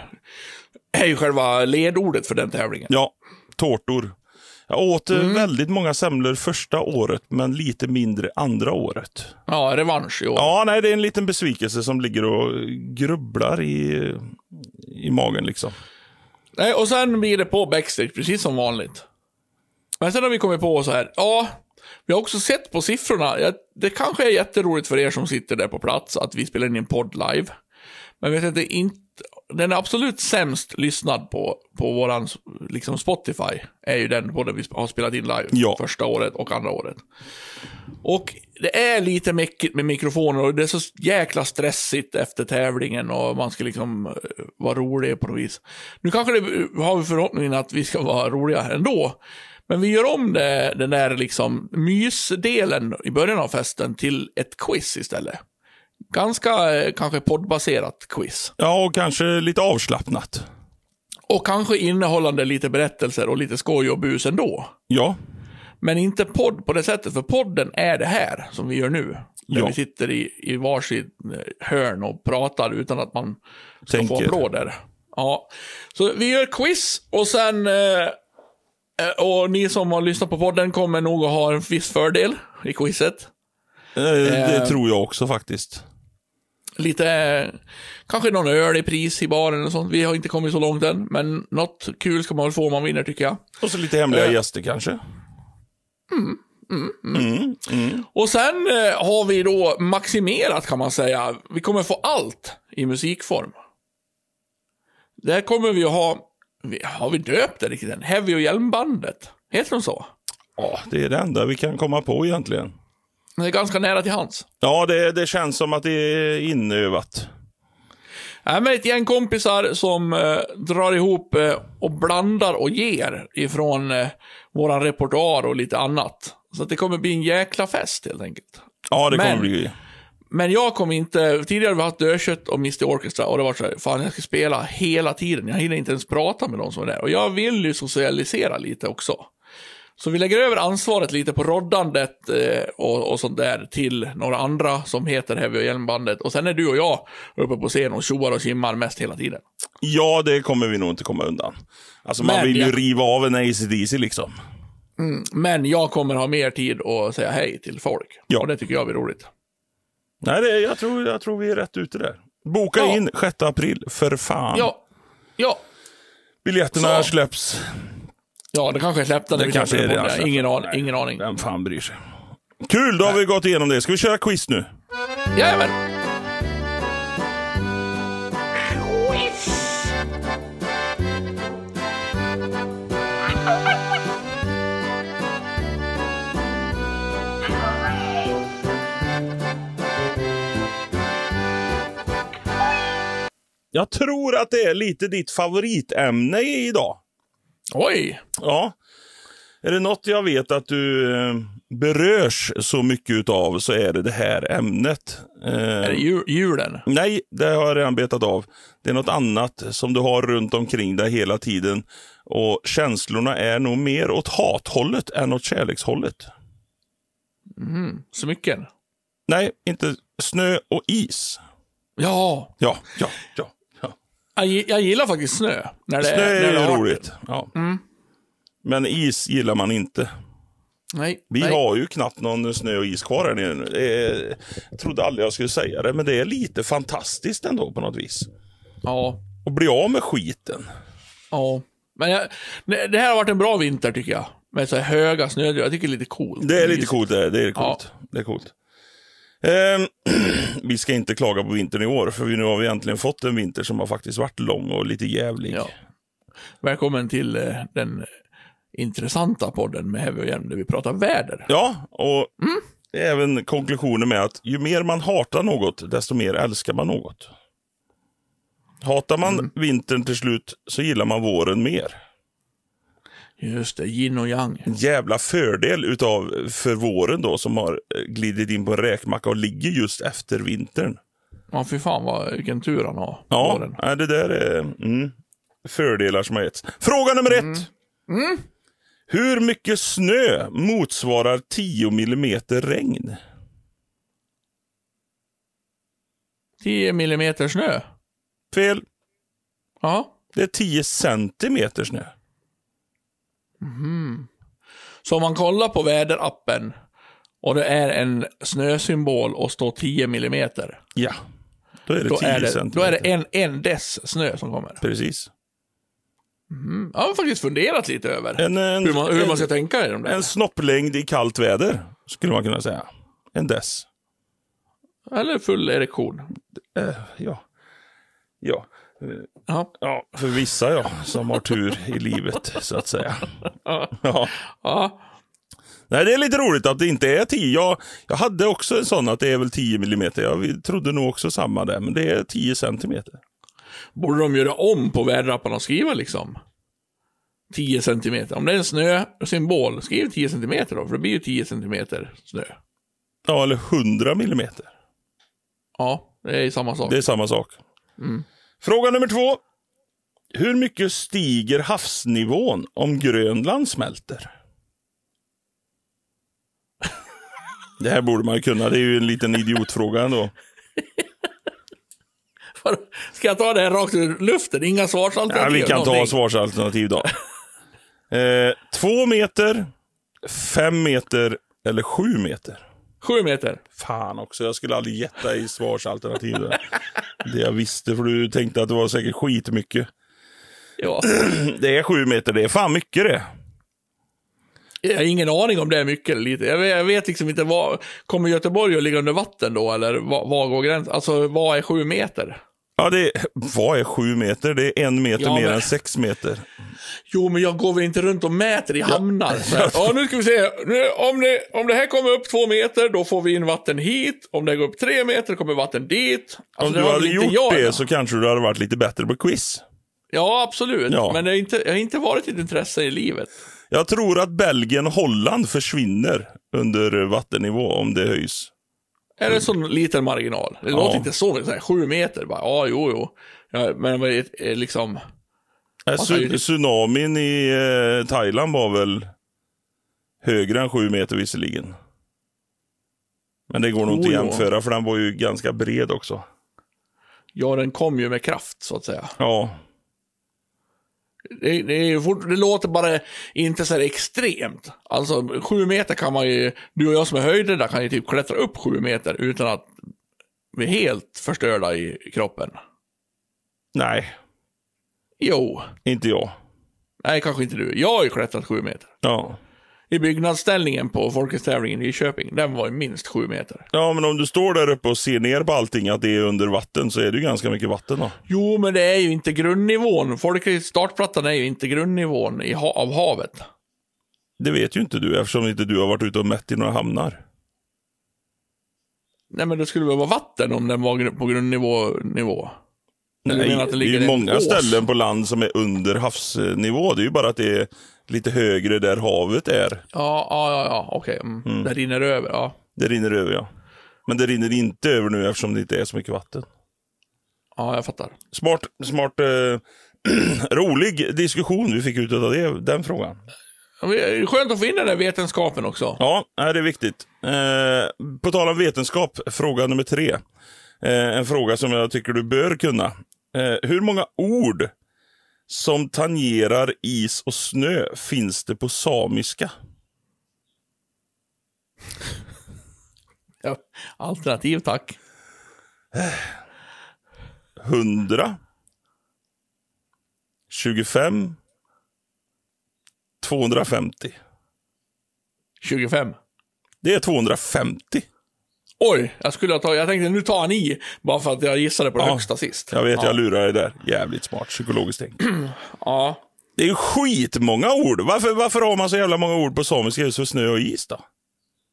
är ju själva ledordet för den tävlingen. Ja, tårtor. Jag åt Mm. eh, väldigt många semlor första året, men lite mindre andra året. Ja, revansch i år. Ja, nej, det är en liten besvikelse som ligger och grubblar i, i magen liksom. Nej, och sen blir det på backstage, precis som vanligt. Men sen har vi kommit på så här, ja, vi har också sett på siffrorna, ja, det kanske är jätteroligt för er som sitter där på plats att vi spelar in en podd live. Men vet inte, inte, den är absolut sämst lyssnad på, på våran liksom Spotify, är ju den podden vi har spelat in live Ja. första året och andra året. Och det är lite mäckigt med mikrofoner och det är så jäkla stressigt efter tävlingen och man ska liksom eh, vara rolig på något vis. Nu kanske det har vi förhoppningen att vi ska vara roliga ändå. Men vi gör om det, den där liksom mysdelen i början av festen till ett quiz istället. Ganska eh, kanske poddbaserat quiz. Ja, och kanske lite avslappnat. Och kanske innehållande lite berättelser och lite skoj och bus ändå. Ja, Men inte podd på det sättet, för podden är det här som vi gör nu. Där Ja. vi sitter i, i varsitt eh, hörn och pratar utan att man ska få Tänker. applåder. Ja. Så vi gör quiz och sen... Eh, eh, och ni som har lyssnat på podden kommer nog att ha en viss fördel i quizet. Eh, det Eh. tror jag också faktiskt. Lite, eh, kanske någon öl i pris i baren och sånt. Vi har inte kommit så långt än, men något kul ska man väl få om man vinner tycker jag. Och så lite hemliga gäster kanske. Mm, mm. Och sen eh, har vi då maximerat kan man säga. Vi kommer få allt i musikform. Där kommer vi att ha, vi- har vi döpt det riktigt än? Heavy och hjälmbandet. Heter de så? Ja, det är det enda vi kan komma på egentligen. Det är ganska nära till hands. Ja, det, det känns som att det är inövat. Nej, men ett gäng kompisar som eh, drar ihop eh, och blandar och ger ifrån eh, våran repertoar och lite annat. Så att det kommer bli en jäkla fest helt enkelt. Ja, det kommer Men- bli. Men jag kommer inte, tidigare har vi haft Dödkött och Mr Orchestra och det var så här, fan jag ska spela hela tiden. Jag hinner inte ens prata med de som är där. Och jag vill ju socialisera lite också. Så vi lägger över ansvaret lite på roddandet eh, och, och sånt där till några andra som heter Heavy och Hjälmbandet. Och sen är du och jag uppe på scen och tjoar och kimmar mest hela tiden. Ja, det kommer vi nog inte komma undan. Alltså, man Men vill ju jag- riva av en AC/DC liksom. Men jag kommer ha mer tid att säga hej till folk. Ja. Och det tycker jag blir roligt. Nej, det, jag, tror, jag tror vi är rätt ute där. Boka Ja. in 6 april, för fan. Ja. Ja. Biljetterna Så. släpps. Ja, det kanske är släppta när Det vi kanske är det. alltså. Ingen, aning, Nej. ingen aning. Vem fan bryr sig? Kul, då har vi gått igenom det. Ska vi köra quiz nu? Jajamän. Jag tror att det är lite ditt favoritämne idag. Oj. Ja. Är det något jag vet att du eh, berörs så mycket utav så är det det här ämnet. Eh, Är det jul, julen? Nej, det har jag redan betat av. Det är något annat som du har runt omkring dig hela tiden. Och känslorna är nog mer åt hathållet än åt kärlekshållet. Smycken? Nej, inte snö och is. Ja. Ja, ja, ja. Ja. Jag, gi- jag gillar faktiskt snö. När det, Snö när det är roligt. Ja. Men is gillar man inte. Nej. Vi nej. har ju knappt någon snö och is kvar här nere nu. Är, jag trodde aldrig jag skulle säga det, men det är lite fantastiskt ändå på något vis. Ja. Att bli av med skiten. Ja. Men jag, det här har varit en bra vinter tycker jag. Med så här höga snödrivor. Jag tycker det är lite coolt. Det är lite coolt. Det är, det är coolt. Det är coolt. Ehm, [clears throat] vi ska inte klaga på vintern i år, för nu har vi äntligen fått en vinter som har faktiskt varit lång och lite jävlig. Ja. Välkommen till eh, den intressanta podden med Heavy och Hjelm där vi pratar väder. Ja, och även konklusionen med att ju mer man hatar något, desto mer älskar man något. Hatar man vintern till slut så gillar man våren mer. Just det, yin och yang. En jävla fördel utav för våren då som har eh, glidit in på en räkmacka och ligger just efter vintern. Ja, fy fan vad, vilken tur han har. Ja, våren. det där är mm, fördelar som har getts. Fråga nummer ett. Hur mycket snö motsvarar 10 millimeter regn? 10 millimeter snö. Fel. Ja. Det är 10 centimeter snö. Så om man kollar på väderappen och det är en snösymbol och står 10 millimeter. Ja, då är det Då 10 är det, centimeter. då är det en, en dess snö som kommer. Precis. Jag har faktiskt funderat lite över En, en, hur, man, hur en, man ska tänka i de där. en snopplängd i kallt väder, skulle man kunna säga. En dess. Eller full erektion. Eh, ja. Ja. Ja. ja, för vissa ja, som har tur i livet, så att säga. Ja. ja. Nej, det är lite roligt att det inte är 10. Jag, jag hade också en sån att det är väl 10 millimeter. Jag trodde nog också samma där, men det är 10 centimeter. Borde de göra om på väderappen och skriva liksom 10 centimeter. Om det är en snösymbol, skriv 10 centimeter då, för det blir ju 10 centimeter snö. Ja, eller 100 millimeter. Ja, det är samma sak. Det är samma sak. Fråga nummer två. Hur mycket stiger havsnivån om Grönland smälter? [laughs] Det här borde man ju kunna. Det är ju en liten idiotfråga ändå. [laughs] Ska jag ta det här rakt ur luften? Inga svarsalternativ? Ja, vi kan ta någonting? svarsalternativ då. [laughs] Eh, två meter, fem meter eller sju meter? Sju meter. Fan också, jag skulle aldrig getta i svarsalternativ. Det jag visste, för du tänkte att det var säkert skitmycket. Ja. [clears throat] Det är sju meter, det är fan mycket det. Jag har ingen aning om det är mycket eller lite. Jag vet, jag vet liksom inte vad... Kommer Göteborg att ligga under vatten då, eller vad, vad går gränsen? Alltså, vad är sju meter? Ja, det är, vad är sju meter? Det är en meter Ja, mer men- än sex meter. Jo, men jag går väl inte runt och mäter i hamnar? [laughs] Ja, nu ska vi se. Nu, om, det, om det här kommer upp två meter, då får vi in vatten hit. Om det går upp tre meter, kommer vatten dit. Alltså, Om det du hade gjort jag det än. så kanske du hade varit lite bättre på quiz. Ja, absolut. Ja. Men det har inte, jag har inte varit ett intresse i livet. Jag tror att Belgien och Holland försvinner under vattennivå om det höjs. Är det sån liten marginal? Det låter inte så, så här, sju meter. Bara, ja, jo, jo. Ja, men vad är liksom... Ju Su- tsunamin i eh, Thailand var väl högre än sju meter visserligen. Men det går nog inte Jo, att jämföra för den var ju ganska bred också. Ja, den kom ju med kraft, så att säga. Ja, Det, det, fort, det låter bara inte så här extremt. Alltså, sju meter kan man ju... Du och jag som är höjdrädda kan ju typ klättra upp sju meter utan att bli helt förstörda i kroppen. nej. Jo. Inte jag. Nej, kanske inte du. Jag har ju klättrat sju meter. Ja. I byggnadsställningen på Folketstävlingen i Köping, den var ju minst sju meter. Ja, men om du står där uppe och ser ner på allting, att det är under vatten, så är det ju ganska mycket vatten då. Jo, men det är ju inte grundnivån. Folk, startplattan är ju inte grundnivån i ha av havet. Det vet ju inte du, eftersom inte du har varit ute och mätt i några hamnar. Nej, men det skulle väl vara vatten om den var på grundnivå. Nivå. Nej, det det är ju många ås? ställen på land som är under havsnivå. Det är ju bara att det är lite högre där havet är. Ja, ja, ja, ja. okej. Mm. Det rinner över, ja. Det rinner över, ja. Men det rinner inte över nu eftersom det inte är så mycket vatten. Ja, jag fattar. Smart, smart, eh, [clears throat] rolig diskussion vi fick ut av det, den frågan. Skönt att få in den där vetenskapen också. Ja, det är viktigt. Eh, på tal om vetenskap, fråga nummer tre. Eh, en fråga som jag tycker du bör kunna. Eh, hur många ord som tangerar is och snö finns det på samiska? Ja, alternativ, tack. 100 25 250 25. Det är 250. Oj, jag skulle ha tagit, jag tänkte nu tar han i, bara för att jag gissade på det Ja, högsta sist. Jag vet, ja. jag lurar dig där. Jävligt smart psykologiskt tänk. [clears throat] Ja. Det är ju skitmånga ord. Varför, varför har man så jävla många ord på samiska just för snö och is då?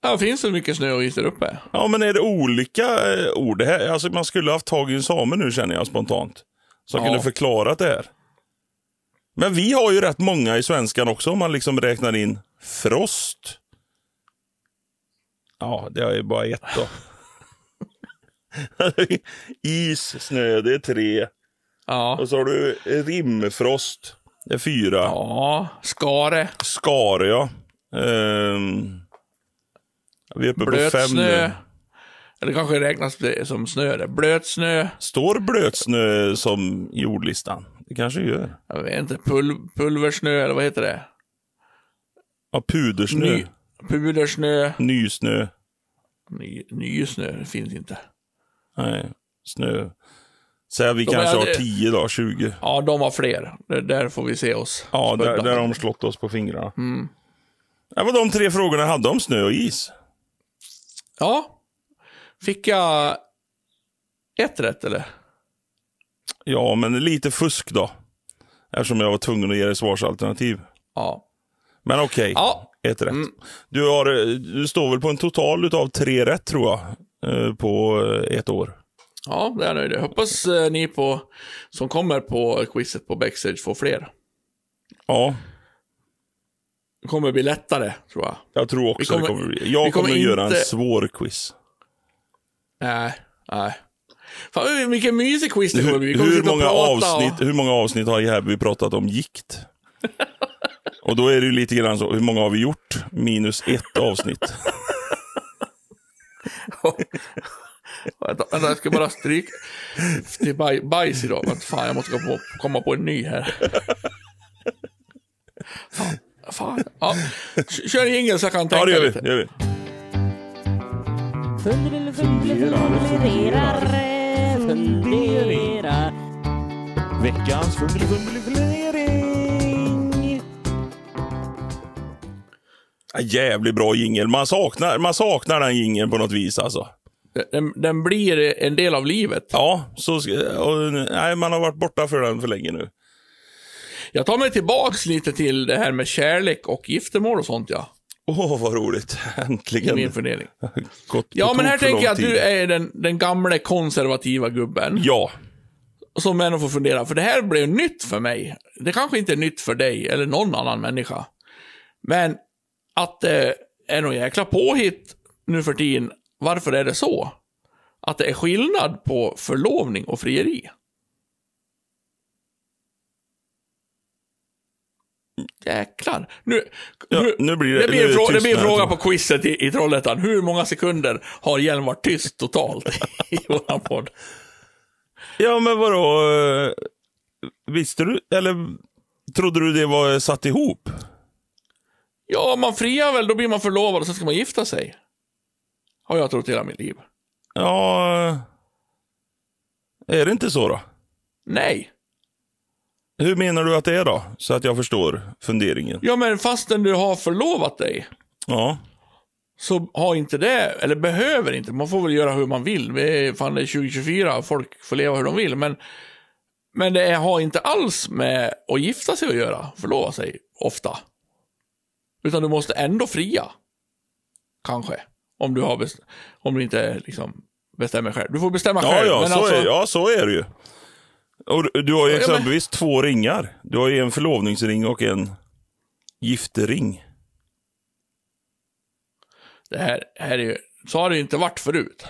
ja, finns det mycket snö och is där uppe? Ja, men är det olika eh, ord? Det här, alltså man skulle haft tag i en same nu känner jag spontant. Som Ja. kunde förklarat det här. Men vi har ju rätt många i svenskan också om man liksom räknar in frost. Ja, det är ju bara ett då. [laughs] Is, snö, det är tre. Ja. Och så har du rimfrost. Det är fyra. Ja, skare, Skare, ja. Ehm, vi är uppe på fem blötsnö. nu. Eller kanske räknas det som snö det. Står blötsnö som i ordlistan? Det kanske gör. jag vet inte, pul pulversnö eller vad heter det? Ja, pudersnö. Ny, pudersnö, Nysnö. ny, nysnö, finns inte. Nej, snö. Säg att vi De kanske är- har 10 då, 20. Ja, de var fler. Det, där får vi se oss. Ja, där, där har de slått oss på fingrarna. Mm. Det var de tre frågorna jag hade om snö och is. Ja. Fick jag ett rätt eller? Ja, men lite fusk då. Eftersom jag var tvungen att ge dig svarsalternativ. Ja. Men okej, Ja. Ett rätt. Mm. Du, har, du står väl på en total av tre rätt tror jag. eh, På eh, ett år. Ja, det är jag nöjd. Jag hoppas eh, ni på, som kommer på quizet på Backstage får fler. Ja, Det kommer bli lättare, tror jag. jag tror också Vi kommer- det kommer bli. Jag kommer, kommer göra en svår quiz. Nej, nej. Fan, vilken mysig quiz det kommer Hur, bli. Vi kommer hur, många avsnitt, Och... hur många avsnitt har vi pratat om gikt? [laughs] Och då är det ju lite grann så, hur många har vi gjort? Minus ett avsnitt. Vänta, jag ska bara stryka. Det är baj, bajs idag. Vänta, fan, jag måste komma på, komma på en ny här. Fan. fan. Ja. Kör jingel så jag kan tänka Ja, det gör vi. lite. Det gör vi. Fundera, funderar, fundera. Veckans fundering. Jävligt bra jingel. Man saknar, man saknar den jingeln på något vis alltså. Den, den blir en del av livet. Ja, så, och, nej, man har varit borta för den för länge nu. Jag tar mig tillbaks lite till det här med kärlek och giftermål och sånt ja. Åh, vad roligt. [laughs] I Äntligen. min fundering. Gått Ja, men här tänker jag att du tid. är den, den gamle konservativa gubben. Ja, Som ändå får fundera, för det här blev nytt för mig. Det kanske inte är nytt för dig eller någon annan människa. Men att det är någon jäkla påhitt nu för tiden. Varför är det så? Att det är skillnad på förlovning och frieri. Jäklar. Nu, Ja, nu, nu blir det- det, blir en det frå- det blir en fråga på quizet i, i Trollhättan. Hur många sekunder har Hjelm varit tyst totalt [laughs] i våran podd? ja men vadå? Visste du, eller trodde du det var satt ihop? Ja, man friar väl, då blir man förlovad och så ska man gifta sig. Har jag trott hela mitt liv. Ja, är det inte så då? Nej. Hur menar du att det är då? Så att jag förstår funderingen. Ja, men fastän du har förlovat dig, Ja. så har inte det, eller behöver inte, man får väl göra hur man vill. Vi är, fan, det är 2024, folk får leva hur de vill, men, men det har inte alls med att gifta sig att göra, förlova sig, ofta. Utan du måste ändå fria. Kanske. Om du, har om du inte liksom bestämmer själv. Du får bestämma Ja, själv. ja, men så alltså, är, ja, så är det ju. Och du- har ju Ja, men- exempelvis två ringar. Du har ju en förlovningsring och en giftering. det här, här är ju, så har det ju inte varit förut.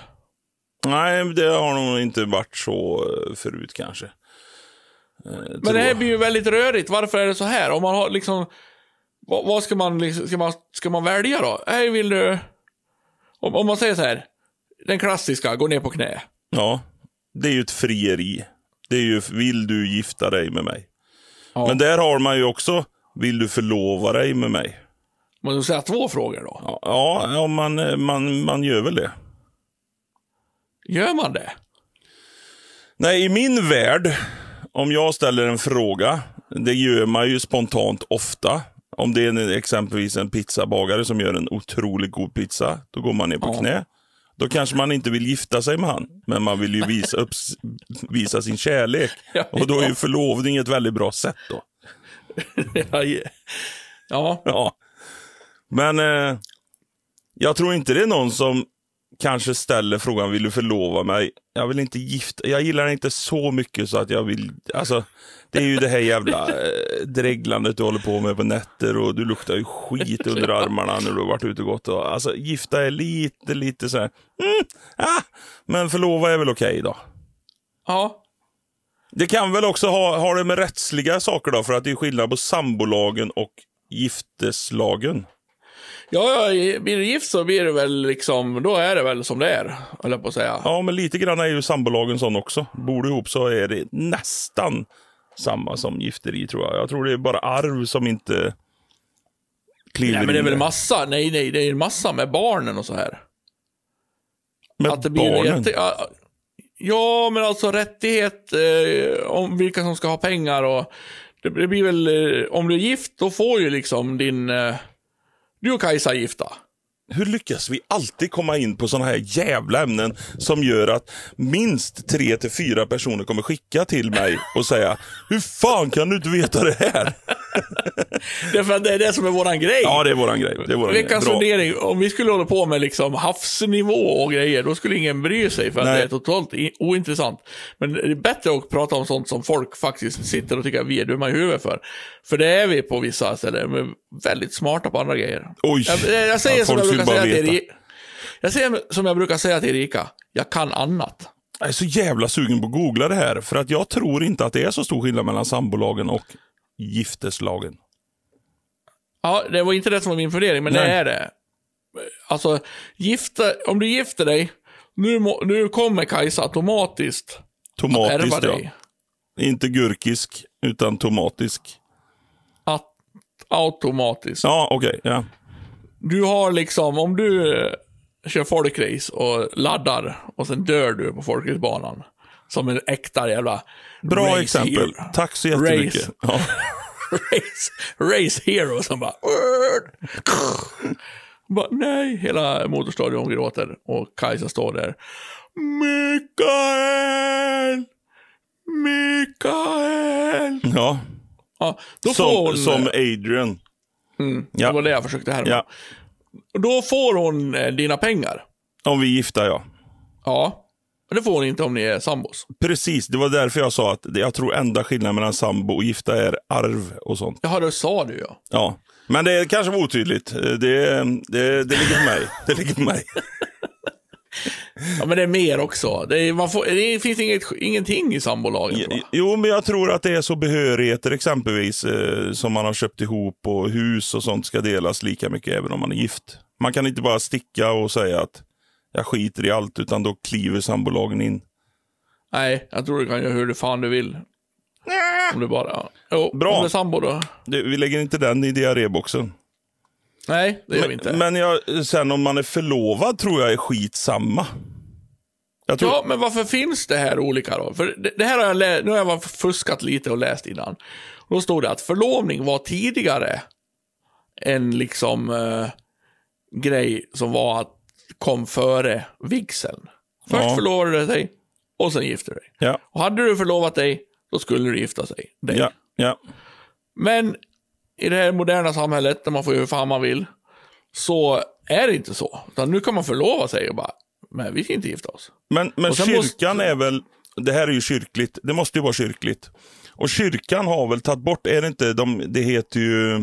Nej, det har nog inte varit så eh, förut kanske. Eh, Men det här blir ju väldigt rörigt. Varför är det så här? Om man har liksom... Vad, vad ska man liksom, ska man, ska man välja då? Hej, vill du... Om, om man säger så här. Den klassiska, gå ner på knä. Ja, det är ju ett frieri. Det är ju, vill du gifta dig med mig? Ja. Men där har man ju också, vill du förlova dig med mig? Man måste säga två frågor då. Ja, ja man, man, man gör väl det. Gör man det? Nej, i min värld, om jag ställer en fråga, det gör man ju spontant ofta. Om det är en, exempelvis en pizzabagare som gör en otroligt god pizza, då går man ner på Ja. knä. Då kanske man inte vill gifta sig med han, men man vill ju visa, upp, visa sin kärlek. [laughs] Och då är ju förlovning ett väldigt bra sätt då. [laughs] ja, Ja. Men eh, jag tror inte det är någon som kanske ställer frågan, vill du förlova mig? Jag vill inte gifta, jag gillar inte så mycket så att jag vill, alltså det är ju det här jävla eh, dreglandet du håller på med på nätter och du luktar ju skit under [laughs] armarna när du har varit ute och gått. Och, alltså gifta är lite, lite så här, mm, ah, men förlova är väl okej då. ja. Det kan väl också ha, ha det med rättsliga saker då, för att det är skillnad på sambolagen och gifteslagen. Ja, ja, blir du gift så blir det väl liksom, då är det väl som det är, jag på att säga. Ja, men lite grann är ju sambolagen sån också. Bor du ihop så är det nästan samma som gifteri tror jag. Jag tror det är bara arv som inte kliver Nej, men det är väl massa, nej, nej, det är en massa med barnen och så här. Med att det blir barnen. jätte, ja, ja, men alltså rättighet eh, om vilka som ska ha pengar och det, det blir väl, eh, om du är gift, då får ju liksom din, eh, du och Kajsa är gifta. Hur lyckas vi alltid komma in på sådana här jävla ämnen som gör att minst tre till fyra personer kommer skicka till mig och säga Hur fan kan du inte veta det här? [laughs] Det är för att det är det som är våran grej. Ja, det är våran grej. Det är våran Veckans fundering, om vi skulle hålla på med liksom havsnivå och grejer, då skulle ingen bry sig för att Nej. det är totalt ointressant. Men det är bättre att prata om sånt som folk faktiskt sitter och tycker att vi är dumma i huvudet för. För det är vi på vissa ställen, men väldigt smarta på andra grejer. Oj. Jag, jag säger Ja, som folk brukar säga till veta. Jag säger som jag brukar säga till Erika, jag kan annat. Jag är så jävla sugen på att googla det här. För att jag tror inte att det är så stor skillnad mellan sambolagen och gifteslagen. Ja, det var inte det som var min fundering, men det Nej. är det. Alltså, gifta, om du gifter dig, nu, må, nu kommer Kajsa automatiskt ärva Tomatisk ja. dig. Inte gurkisk, utan tomatisk. Att, automatiskt. Ja, okej. ja. Du har liksom, om du eh, kör folkrace och laddar och sen dör du på folkracebanan. Som en äkta jävla Bra race exempel. hero. Tack så jättemycket. Race. Ja. [laughs] race, race hero som bara... [laughs] bara nej, hela motorstadion gråter och Kajsa står där. Mikael! Mikael! ja. Ja, då får hon... Som, som Adrian. Mm, ja. Det var det jag försökte härma. Ja. Då får hon eh, dina pengar. Om vi är gifta, ja. Ja. Men det får hon inte om ni är sambos. Precis, det var därför jag sa att jag tror enda skillnaden mellan sambo och gifta är arv och sånt. Jaha, det sa du ja. Ja. Men det kanske var otydligt. Det, det, det ligger på mig. [laughs] Det ligger på mig. Ja, men det är mer också. Det, är, får, det finns inget, ingenting i sambolagen. Jo, men jag tror att det är så behörigheter exempelvis eh, som man har köpt ihop och hus och sånt ska delas lika mycket även om man är gift. Man kan inte bara sticka och säga att jag skiter i allt utan då kliver sambolagen in. Nej, jag tror du kan göra hur du fan du vill. Om du bara... Jo, Bra. Om det är sambo då? Det, vi lägger inte den i diarréboxen. Nej, det gör vi inte. Men, men jag, sen om man är förlovad tror jag är skitsamma. Jag tror, Ja, men varför finns det här olika då? För det, det här har jag lä- nu har jag fuskat lite och läst innan. Då stod det att förlovning var tidigare en liksom eh, grej som var att kom före vigseln. Först Ja. förlovade du dig och sen gifte du dig. ja, Och hade du förlovat dig, då skulle du gifta sig. dig. ja, ja. Men i det här moderna samhället, där man får göra hur fan man vill, så är det inte så. Utan nu kan man förlova sig och bara, men vi ska inte gifta oss. Men, men kyrkan måste- är väl, det här är ju kyrkligt, det måste ju vara kyrkligt. Och kyrkan har väl tagit bort, är det inte, de, det heter ju,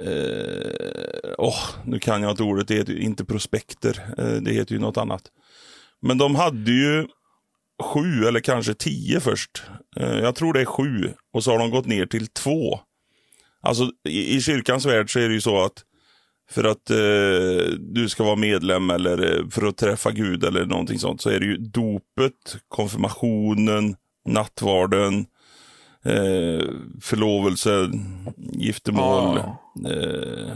eh, åh, nu kan jag inte ordet, det heter ju inte prospekter, eh, det heter ju något annat. Men de hade ju sju eller kanske tio först. Eh, jag tror det är sju och så har de gått ner till två. Alltså i, i kyrkans värld så är det ju så att för att eh, du ska vara medlem eller eh, för att träffa Gud eller någonting sånt så är det ju dopet, konfirmationen, nattvarden, eh, förlovelse, giftermål, Ja. eh,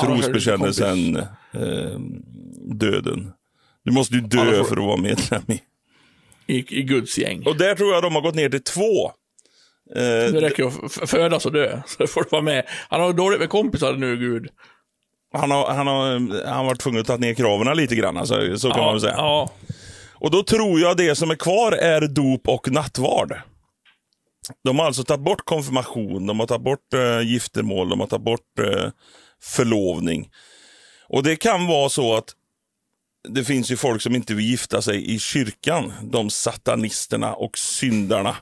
trosbekännelsen, eh, döden. Du måste ju dö för att vara medlem i. I, i Guds gäng. Och där tror jag de har gått ner till två. Eh, Det räcker att f- födas och dö, [laughs] så får du vara med. Han har dåligt med kompisar nu, Gud. han har, han har, han varit tvungen att ta ner kraven lite grann, alltså, så kan man väl säga. Ja, Och då tror jag det som är kvar är dop och nattvard. De har alltså tagit bort konfirmation, de har tagit bort eh, giftermål, de har tagit bort eh, förlovning. Och det kan vara så att det finns ju folk som inte vill gifta sig i kyrkan. De satanisterna och syndarna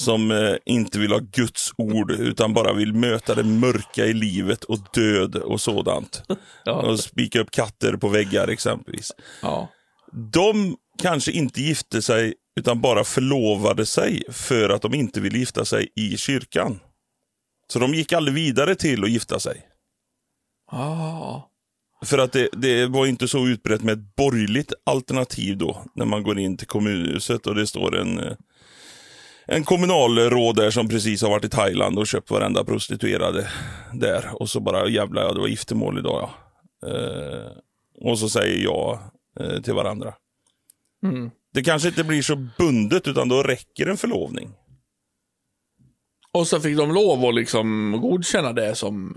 som eh, inte vill ha Guds ord utan bara vill möta det mörka i livet och död och sådant. ja, Och spika upp katter på väggar exempelvis ja. de kanske inte gifte sig utan bara förlovade sig för att de inte ville gifta sig i kyrkan. Så de gick aldrig vidare till att gifta sig. Ah. För att det, det var inte så utbrett med ett borgerligt alternativ då, när man går in till kommunhuset och det står en, eh, en kommunalråd där som precis har varit i Thailand och köpt varenda prostituerade där. Och så bara, jävlar ja, det var giftermål idag ja. Eh, och så säger jag eh, till varandra. Mm. Det kanske inte blir så bundet, utan då räcker en förlovning. Och så fick de lov att liksom godkänna det som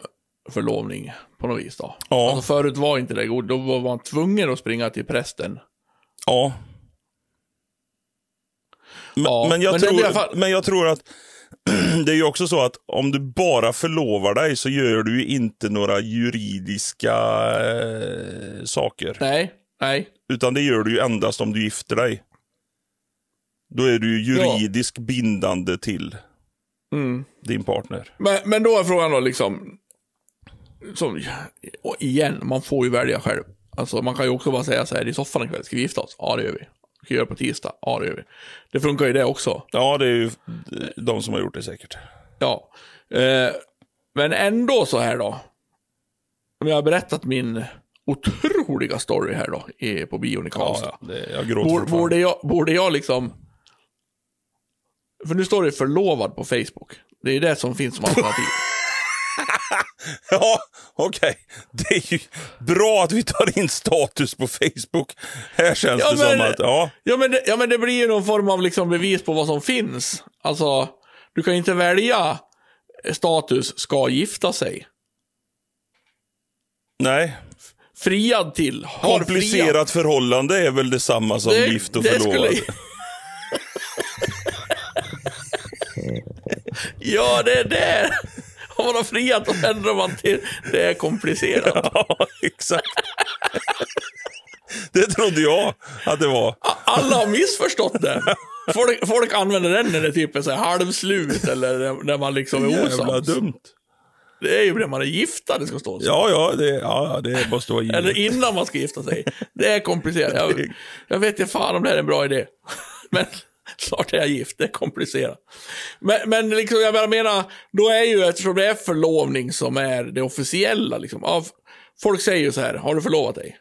förlovning på något vis då. Ja. Alltså förut var inte det god, då var man tvungen att springa till prästen. Ja. Men, Ja, men, jag, men tror, fall- men jag tror att [clears throat] det är ju också så att om du bara förlovar dig så gör du ju inte några juridiska eh, saker. Nej, nej. Utan det gör du ju endast om du gifter dig. Då är du ju juridiskt bindande till Mm. din partner. Men, men då är frågan då liksom, som, och igen, man får ju välja själv. Alltså man kan ju också bara säga så här i soffan ikväll, ska vi gifta oss? Ja det gör vi. Vi göra det på tisdag? Ja det gör vi. Det funkar ju det också. Ja, det är ju de som har gjort det säkert. Ja. Eh, men ändå så här då. Om jag har berättat min otroliga story här då, i, på bion i Karlstad. Ja, det, jag gråter Borde, borde, jag, borde jag liksom... För nu står det förlovad på Facebook. Det är det som finns som alternativ. [laughs] Ja, okej. Det är ju bra att vi tar in status på Facebook. Här känns Ja, det som men- att, ja. ja, men det, ja, men det blir ju någon form av liksom bevis på vad som finns. Alltså, du kan ju inte välja status ska gifta sig. Nej. Friad till. Komplicerat förhållande är väl detsamma som Det- gift och förlovad. skulle- [laughs] Ja, det är det. [laughs] Om man har friat och ändrar man till det är komplicerat. [laughs] Ja, exakt. Det trodde jag att det var. Alla har missförstått det. Folk, folk använder den när det typ är så här halvslut eller när- man liksom är Jävla osams. dumt. Det är ju när man är gifta det ska stå så. Ja, ja, det, ja, det måste vara givet. Eller innan man ska gifta sig. Det är komplicerat. Jag, [laughs] jag vet inte fan om det här är en bra idé. [laughs] Men [laughs] snart är jag gift, det är komplicerat. Men, men liksom, jag menar, då är ju, eftersom det är förlovning som är det officiella, liksom, av, folk säger ju så här, har du förlovat dig?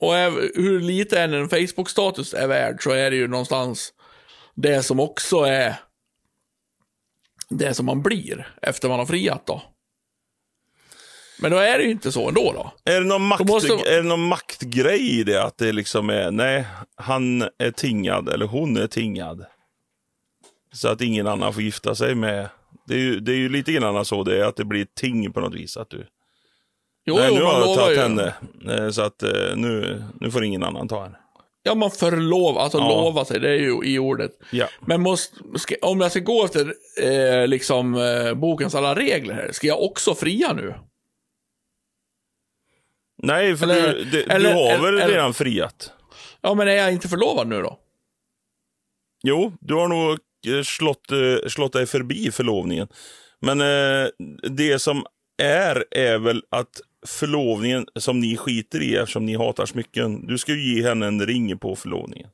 Och är, hur lite än en Facebook-status är värd så är det ju någonstans det som också är det som man blir efter man har friat då. Men då är det ju inte så ändå då. Är det, någon makt, måste- är det någon maktgrej i det? Att det liksom är, nej, han är tingad eller hon är tingad. Så att ingen annan får gifta sig med. Det är ju, det är ju lite grann så det är, att det blir ett ting på något vis. Att du, Jo, nej, jo, nu man har jag tagit henne. eh, Så att eh, nu, nu får ingen annan ta henne. Ja, man förlov, alltså Ja. lova sig, det är ju i ordet. Ja. Men måste, ska, om jag ska gå efter eh, liksom eh, bokens alla regler här, ska jag också fria nu? Nej, för Eller- du, det, eller- du har väl eller- redan friat? Ja, men är jag inte förlovad nu då? Jo, du har nog eh, slått, eh, slått dig förbi förlovningen. Men eh, det som är, är väl att förlovningen som ni skiter i eftersom ni hatar smycken. Du ska ju ge henne en ring på förlovningen.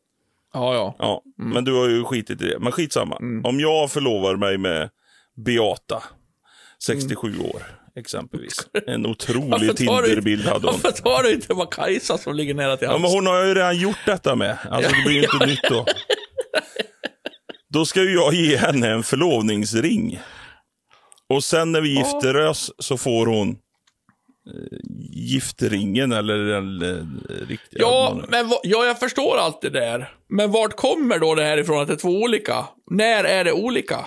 Ja, ja. Ja, Mm. men du har ju skitit i det. Men skitsamma. Om jag förlovar mig med Beata, 67 år exempelvis. [laughs] En otrolig Tinderbild hade hon. Varför tar du inte bara Kajsa som ligger nära till Ja, hands? men hon har ju redan gjort detta med. Alltså det blir ju inte nytt då. Då ska ju jag ge henne en förlovningsring. Och sen när vi gifter oss så får hon eh, gifteringen eller den eh, riktiga. Ja, men ja, jag förstår allt det där. Men vart kommer då det här ifrån att det är två olika? När är det olika?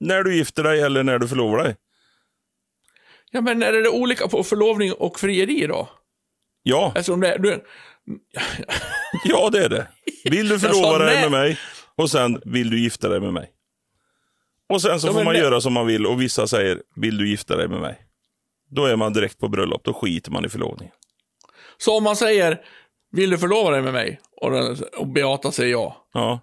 När du gifter dig eller när du förlovar dig. Ja, men är det olika på förlovning och frieri då? Ja, Eftersom det, du, ja det är det. Vill du förlova dig nej. med mig och sen vill du gifta dig med mig. Och sen så Ja, får man nej. göra som man vill och vissa säger, vill du gifta dig med mig? Då är man direkt på bröllop, då skiter man i förlovningen. så om man säger, vill du förlova dig med mig? Och, den, och Beata säger ja. Ja.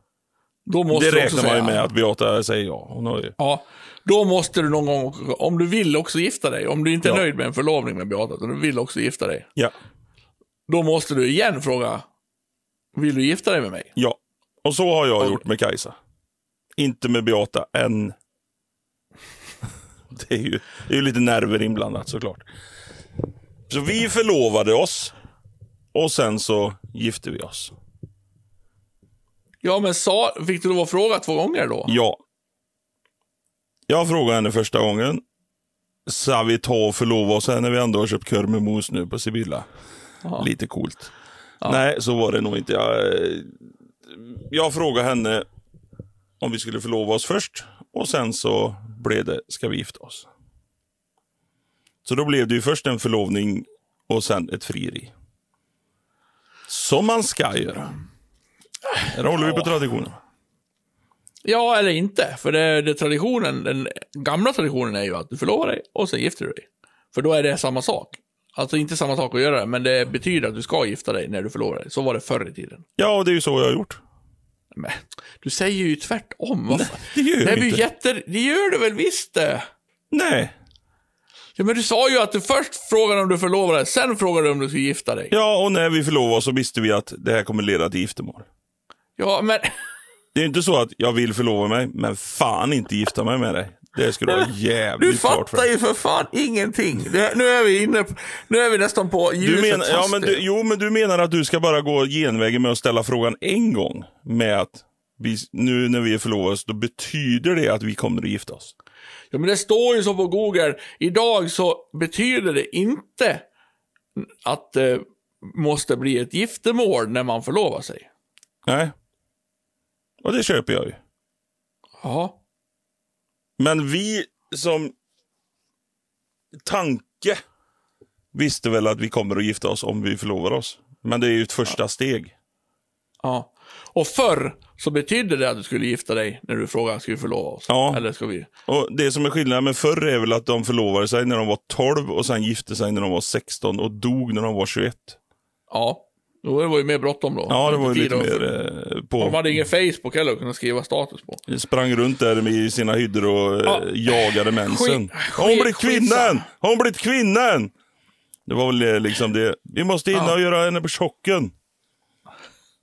Då måste Det räknar man ju med att Beata säger ja. Hon har ju... Ja, då måste du någon gång, om du vill också gifta dig, om du inte är Ja. nöjd med en förlovning med Beata, utan du vill också gifta dig, Ja. då måste du igen fråga, vill du gifta dig med mig? ja. Och så har jag Ja. gjort med Kajsa. Inte med Beata än. [laughs] Det är ju, det är ju lite nerver inblandat såklart. Så vi förlovade oss. Och sen så gifte vi oss. Ja, men sa, fick du lov att fråga två gånger då? Ja. Jag frågade henne första gången. Ska vi ta och förlova oss här när vi ändå har köpt korv med mos nu på Sibylla? Ja. Lite coolt. Nej, så var det nog inte. Jag, jag frågade henne om vi skulle förlova oss först. Och sen så blev det, ska vi gifta oss? Så då blev det ju först en förlovning och sen ett frieri. Som man ska göra. Här håller vi på traditionen. Ja, eller inte. För det, det traditionen, den gamla traditionen är ju att du förlovar dig och sen gifter du dig. För då är det samma sak. Alltså inte samma sak att göra, men det betyder att du ska gifta dig när du förlovar dig. Så var det förr i tiden. Ja, och det är ju så jag har gjort. Men, du säger ju tvärtom. Fan? Det gör Det, jag blir inte. jätte... det gör du väl visst det? Nej. Ja, men du sa ju att du först frågade om du förlovar dig, sen frågade du om du skulle gifta dig. Ja, och när vi förlovade så visste vi att det här kommer leda till giftermål. Ja, men... Det är inte så att jag vill förlova mig, men fan inte gifta mig med dig. Det du ha jävligt Du klart för fattar ju för fan ingenting. Det, nu är vi inne på, Nu är vi nästan på du menar, ja, men du. Jo, men du menar att du ska bara gå genvägen med att ställa frågan en gång. Med att vi, nu när vi är förlovade, då betyder det att vi kommer att gifta oss. Ja, men det står ju så på Google. Idag så betyder det inte att det måste bli ett giftermål när man förlovar sig. Nej. Och det köper jag ju. Ja. Men vi som tanke visste väl att vi kommer att gifta oss om vi förlovar oss. Men det är ju ett första steg. ja. Och förr så betydde det att du skulle gifta dig när du frågade ska vi förlova oss? Ja. Eller ska vi? Och Det som är skillnaden med förr är väl att de förlovade sig när de var 12 och sen gifte sig när de var 16 och dog när de var 21. Ja. Då var det ju mer bråttom då. Ja, det var ju lite mer eh, De på. hade ingen Facebook heller att kunna skriva status på. Sprang runt där med sina hyddor och eh, Ja. jagade mensen. Har hon blivit kvinnan? Har hon blivit kvinnan? Det var väl eh, liksom det. Vi måste in Ja. och göra henne på chocken.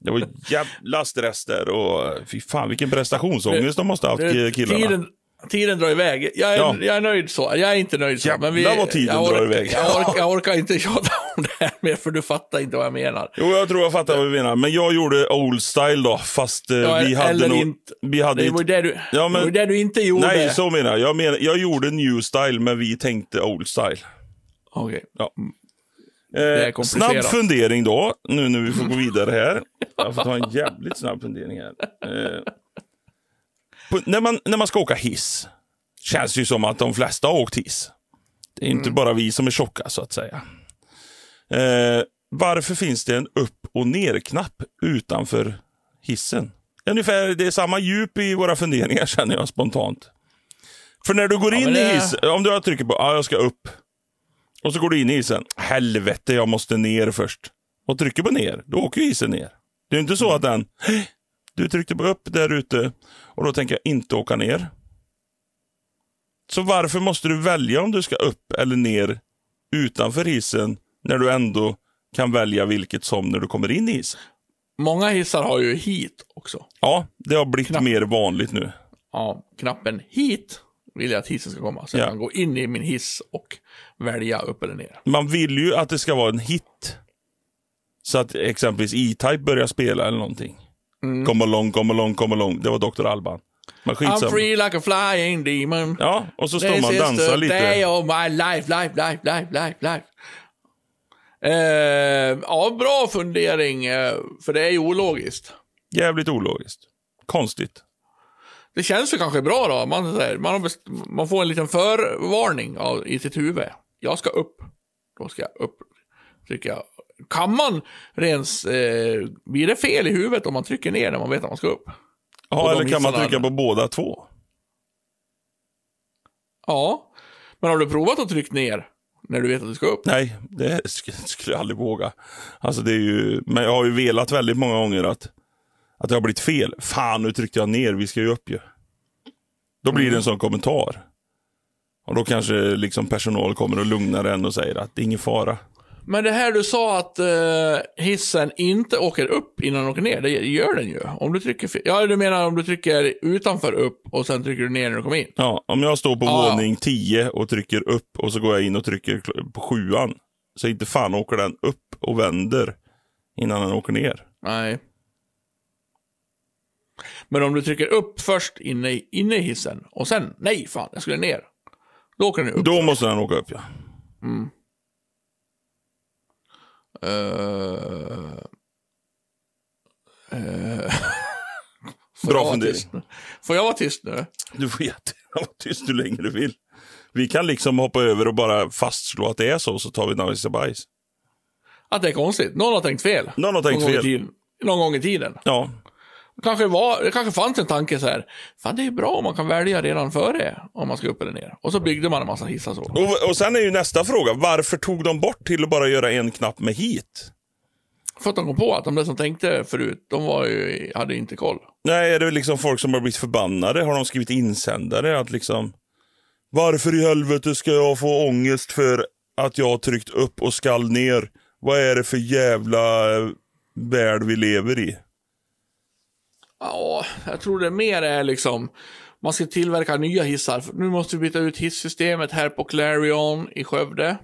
Det var [laughs] jävla stress där och fy fan vilken prestationsångest de måste ha haft Det- killarna. Tiden, tiden drar iväg. Jag är, Ja. jag är nöjd så. Jag är inte nöjd så. Jävlar men vi, vad tiden jag drar orkar- iväg. Jag orkar, jag orkar inte [laughs] tjata om det här mer, för du fattar inte vad jag menar. Jo, jag tror jag fattar vad du menar. Men jag gjorde old style då, fast eh, Ja, vi hade nog... inte. Vi hade Det var ju det du, Ja, men- det, det du inte gjorde. Nej, så menar jag. Jag, menar, jag gjorde new style, men vi tänkte old style. Okej. Ja. är Eh, snabb fundering då, nu när vi får gå vidare här. Jag får ta en [laughs] jävligt snabb fundering här. Eh, när, man, när man ska åka hiss, känns ju som att de flesta har åkt hiss. Det är inte bara vi som är tjocka, så att säga. Eh, varför finns det en upp och ner-knapp utanför hissen? Ungefär, det är samma djup i våra funderingar, [laughs] känner jag spontant. För när du går Ja, in men i det- hissen, om du trycker på ja, jag ska upp. Och så går du in i isen. Helvete, jag måste ner först. Och trycker på ner, då åker ju isen ner. Det är inte så att den, du tryckte på upp där ute och då tänker jag inte åka ner. Så varför måste du välja om du ska upp eller ner utanför hissen när du ändå kan välja vilket som när du kommer in i isen? Många hissar har ju hit också. Ja, det har blivit Knapp. mer vanligt nu. Ja, knappen hit vill jag att hissen ska komma. Så Ja. jag kan gå in i min hiss och välja upp eller ner. Man vill ju att det ska vara en hit. Så att exempelvis E-Type börjar spela eller någonting. Mm. Come along, come along, come along. Det var Dr. Alban. Men I'm free like a flying demon. Ja, och så står This man och is dansar the lite. day of my life, life, life, life, life, life. Eh, ja, bra fundering, eh, för det är ju ologiskt. Jävligt ologiskt. Konstigt. Det känns ju kanske bra då. Man, här, man, har man får en liten förvarning av, i sitt huvud. Jag ska upp. Då ska jag upp. Tycker jag. Kan man rens... Eh, blir det fel i huvudet om man trycker ner när man vet att man ska upp? Ja, eller kan man trycka på båda två? Ja. Men har du provat att trycka ner när du vet att du ska upp? Nej, det sk- skulle jag aldrig våga. Alltså det är ju, men jag har ju velat väldigt många gånger att, att det har blivit fel. Fan, nu tryckte jag ner, vi ska ju upp ju. Då blir Mm. det en sån kommentar. Och då kanske liksom personal kommer och lugnar en och säger att det är ingen fara. Men det här du sa att eh, hissen inte åker upp innan den åker ner, det gör den ju. Om du trycker. Ja, du menar om du trycker utanför upp och sen trycker du ner när du kommer in? Ja, om jag står på Ja. våning 10 och trycker upp och så går jag in och trycker på sjuan. Så inte fan åker den upp och vänder innan den åker ner. Nej. Men om du trycker upp först inne i, inne i hissen och sen, nej fan, jag skulle ner. Då åker den upp. Då måste den åka upp ja. Eh, eh, [laughs] får Bra fundering. tyst nu? Får jag vara tyst nu? Du får jättegärna vara tyst hur länge du vill. Vi kan liksom hoppa över och bara fastslå att det är så, så tar vi Navisa bajs. Att det är konstigt. Någon har tänkt fel. Någon har tänkt någon Gång fel. tiden, någon gång i tiden. Ja, Kanske var, det kanske fanns en tanke så här. Fan, det är bra om man kan välja redan före om man ska upp eller ner. Och så byggde man en massa hissar så. och, och sen är ju nästa fråga, varför tog de bort till att bara göra en knapp med hit? För att de kom på att de där som tänkte förut, de var ju, hade inte koll. Nej, är det liksom folk som har blivit förbannade? Har de skrivit insändare att liksom Varför i helvete ska jag få ångest för att jag har tryckt upp och skall ner? Vad är det för jävla eh, värld vi lever i? Ja, jag tror det mer är liksom, man ska tillverka nya hissar. Nu måste vi byta ut hissystemet här på Clarion i Skövde.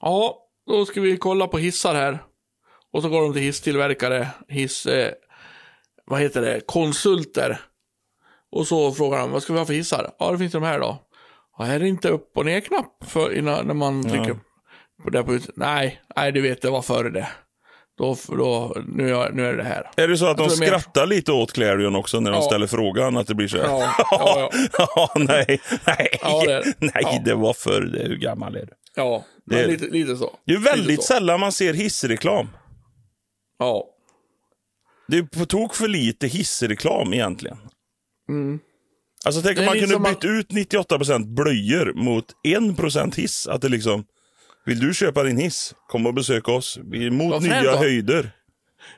Ja, då ska vi kolla på hissar här. Och så går de till hisstillverkare, hiss, eh, vad heter det, konsulter. Och så frågar de, vad ska vi ha för hissar? Ja, det finns de här då. Ja, här är det inte upp och ner-knapp när man trycker på det på. Nej, nej, du vet, det var före det. Då, då, nu, är- nu är det här. Är det så att de Jag det är mer- skrattar lite åt Clarion också när de Ja. ställer frågan? Att det blir så här? Ja, [laughs] ja, ja. Ja, nej, nej, Ja, det nej, det var förr det. Hur gammal är du? Ja, Det är- lite, lite så. Det är väldigt sällan man ser hissreklam. Ja. Det är på tok för lite hissreklam egentligen. Mm. Alltså tänk om man kunde som bytt ut 98% blöjor mot 1% hiss. Att det liksom, vill du köpa din hiss? Kom och besök oss. Vi är mot Vad fränt nya då. höjder.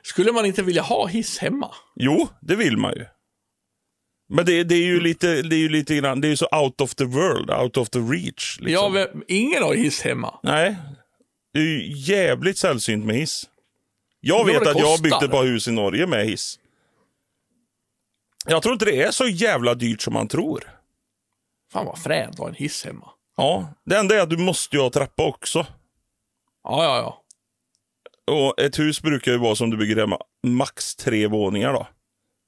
Skulle man inte vilja ha hiss hemma? Jo, det vill man ju. Men det, det är ju lite, det är ju lite grann, det är ju så out of the world, out of the reach. Liksom. Ja, vem- ingen har hiss hemma. Nej, det är ju jävligt sällsynt med hiss. Jag vet vad att det jag har kostar. byggt ett par hus i Norge med hiss. Jag tror inte det är så jävla dyrt som man tror. Fan vad fränt att ha en hiss hemma. Ja, det enda är att du måste ju ha trappa också. Ja, ja, ja. Och ett hus brukar ju vara som du bygger hemma, max tre våningar då.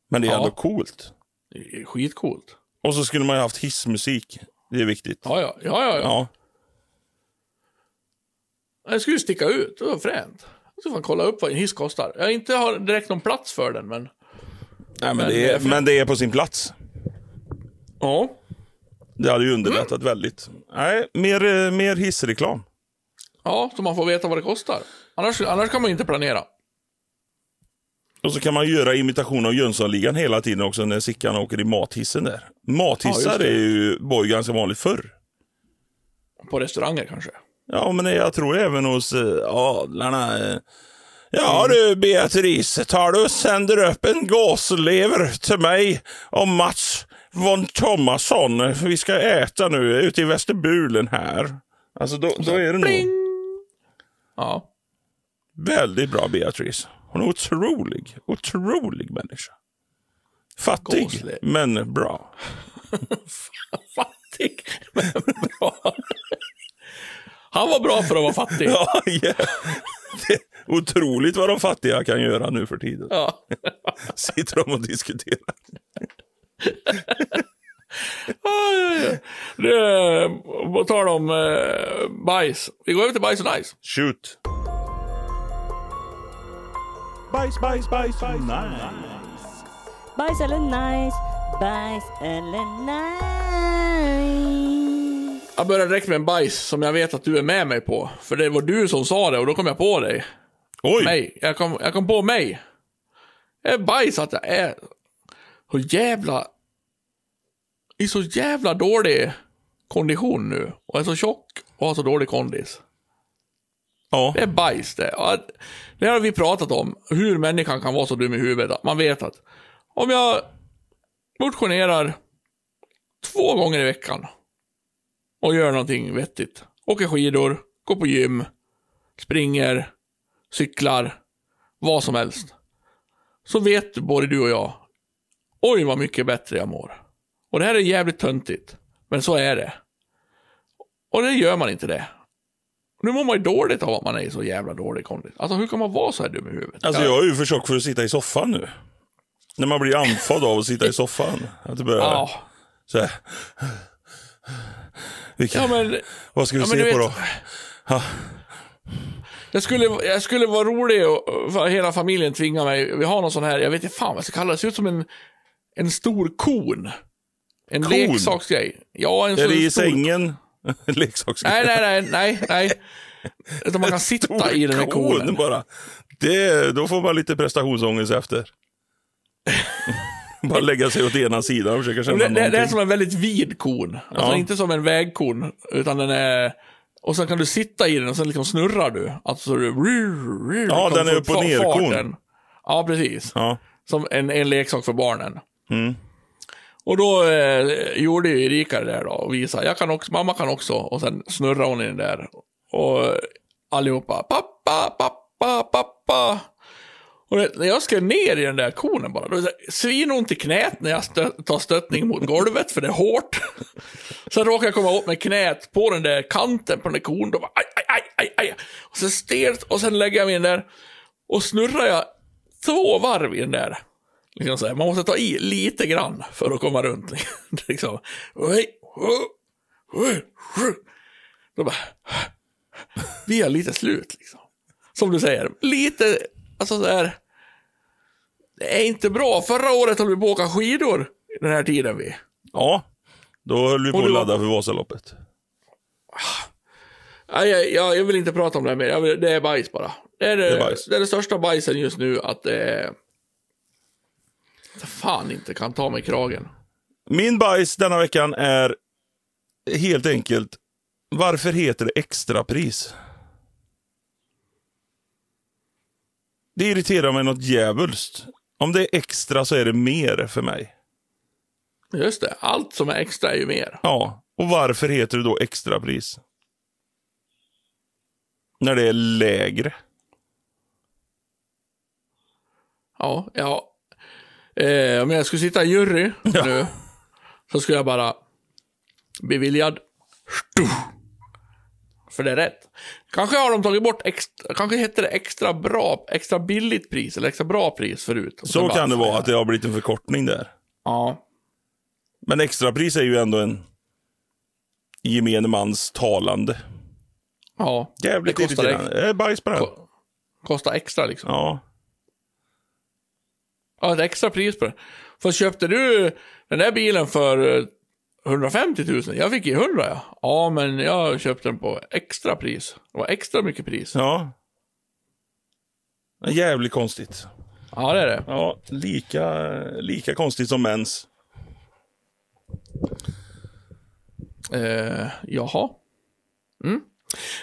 Men det är Ja. ändå coolt. Det är skitcoolt. Och så skulle man ju haft hissmusik. Det är viktigt. Ja, ja, ja, ja. ja. Ja. Jag skulle sticka ut, det var fränt. Jag ska fan kolla upp vad en hiss kostar. Jag inte har direkt någon plats för den, men... Nej, men, Men det det är men det är på sin plats. Ja. Det hade ju underlättat väldigt. Nej, mer, eh, mer hissreklam. Ja, så man får veta vad det kostar. Annars, annars kan man inte planera. Och så kan man göra imitation av Jönssonligan hela tiden också när Sickan åker i mathissen där. Mathissar Ja, är ju, var ju ganska vanligt förr. På restauranger kanske. Ja, men jag tror även hos eh, adlarna. eh. Ja du Beatrice, tar du och sänder upp en gåslever till mig och Mats von Thomasson. Vi ska äta nu ute i Västerbulen här. Alltså då, då är det nog Ja. väldigt bra Beatrice. Hon är otrolig, otrolig människa. Fattig, Gåslever. men bra. [laughs] Fattig, men bra. Han var bra för att vara fattig. Ja, yeah. otroligt vad de fattiga kan göra nu för tiden. Ja. Sitter de och diskuterar. Aj. Det, på tal om eh, bajs. Vi går över till bajs och nice. Shoot. Bajs, bajs, bajs, nice. Bajs eller nice, bajs eller nice. Jag börjar direkt med en bajs som jag vet att du är med mig på. För det var du som sa det och då kom jag på dig. Oj, Mig. Jag kom, jag kom på mig. Jag är bajs att jag är så jävla... I så jävla dålig kondition nu. Och är så tjock och har så dålig kondis. ja. Det är bajs det. Det har vi pratat om. Hur människan kan vara så dum i huvudet. Man vet att om jag motionerar två gånger i veckan och gör någonting vettigt. Åker skidor, går på gym, springer, cyklar, vad som helst. Så vet både du och jag, oj vad mycket bättre jag mår. Och det här är jävligt töntigt, men så är det. Och det gör man inte det. Nu mår man ju dåligt av att man är så jävla dålig kondis. Alltså hur kan man vara så här dum i huvudet? Alltså jag är ju för tjock för att sitta i soffan nu. När man blir andfådd av att sitta i soffan. Att det börjar Ja, så här. Vilka, ja men vad ska vi ja, se på vet- då? Ja. jag skulle, jag skulle vara rolig och hela familjen tvinga mig. Vi har någon sån här, jag vet inte fan vad jag ska kalla det. Det ser ut som en, en stor kon. En Kon? leksaksgrej. Ja, en Är det i stor... sängen? [laughs] Leksaksgrej. Nej, nej, nej, nej, nej. [laughs] Utan man kan sitta i den här Kon konen. bara. Det, då får man lite prestationsångest efter. bara lägga sig åt ena sidan och försöka känna Det, det, det är någonting. som en väldigt vid kon. Alltså Ja. inte som en vägkon, utan den är... Och sen kan du sitta i den och sen liksom snurrar du. Alltså du... Ja, den är upp och ner kon. kon. Ja, precis. Ja. Som en, en leksak för barnen. Mm. Och då eh, gjorde ju Erika det där då och visade. Jag kan också, mamma kan också. Och sen snurrade hon i den där. Och allihopa, pappa, pappa, pappa. Och det, när jag ska ner i den där konen bara, då är det svinont i knät när jag stö, tar stöttning mot golvet, för det är hårt. [laughs] Sen råkar jag komma åt med knät på den där kanten på den där kon, då bara aj, aj, aj, aj, aj. Och sen stelt, och sen lägger jag mig in där. Och snurrar jag två varv i den där. Liksom så här, man måste ta i lite grann för att komma runt. [laughs] liksom. Då bara, vi är lite slut liksom. Som du säger, lite, alltså så här. Det är inte bra. Förra året höll vi på att åka skidor den här tiden vi. ja, då höll vi på att ladda för Vasaloppet. Jag, jag, jag vill inte prata om det här mer. Vill, det är bajs bara. Det är det, Det är det är det största bajsen just nu att det är... Fan inte kan ta mig kragen. Min bajs denna veckan är helt enkelt, varför heter det extrapris? Det irriterar mig något djävulskt. Om det är extra så är det mer för mig. Just det, allt som är extra är ju mer. Ja, och varför heter det då extrapris? När det är lägre. Ja, ja. Eh, om jag skulle sitta i jury nu, så skulle jag bara... beviljad. För det är rätt. Kanske har de tagit bort extra, kanske hette det extra bra, extra billigt pris eller extra bra pris förut. Så kan det vara, att det har blivit en förkortning där. Ja. Men extrapris är ju ändå en gemene mans talande. Ja. Jävligt det kostar, irriterande. Är bajs på den. ko- kostar extra liksom. Ja. Ja, ett extra pris på det. För köpte du den där bilen för eh, 150 000? Jag fick ju 100 ja. Ja, men jag köpte den på extra pris. Det var extra mycket pris. Ja. Jävligt konstigt. Ja, det är det. Ja, lika, lika konstigt som mens. Eh, jaha. Mm.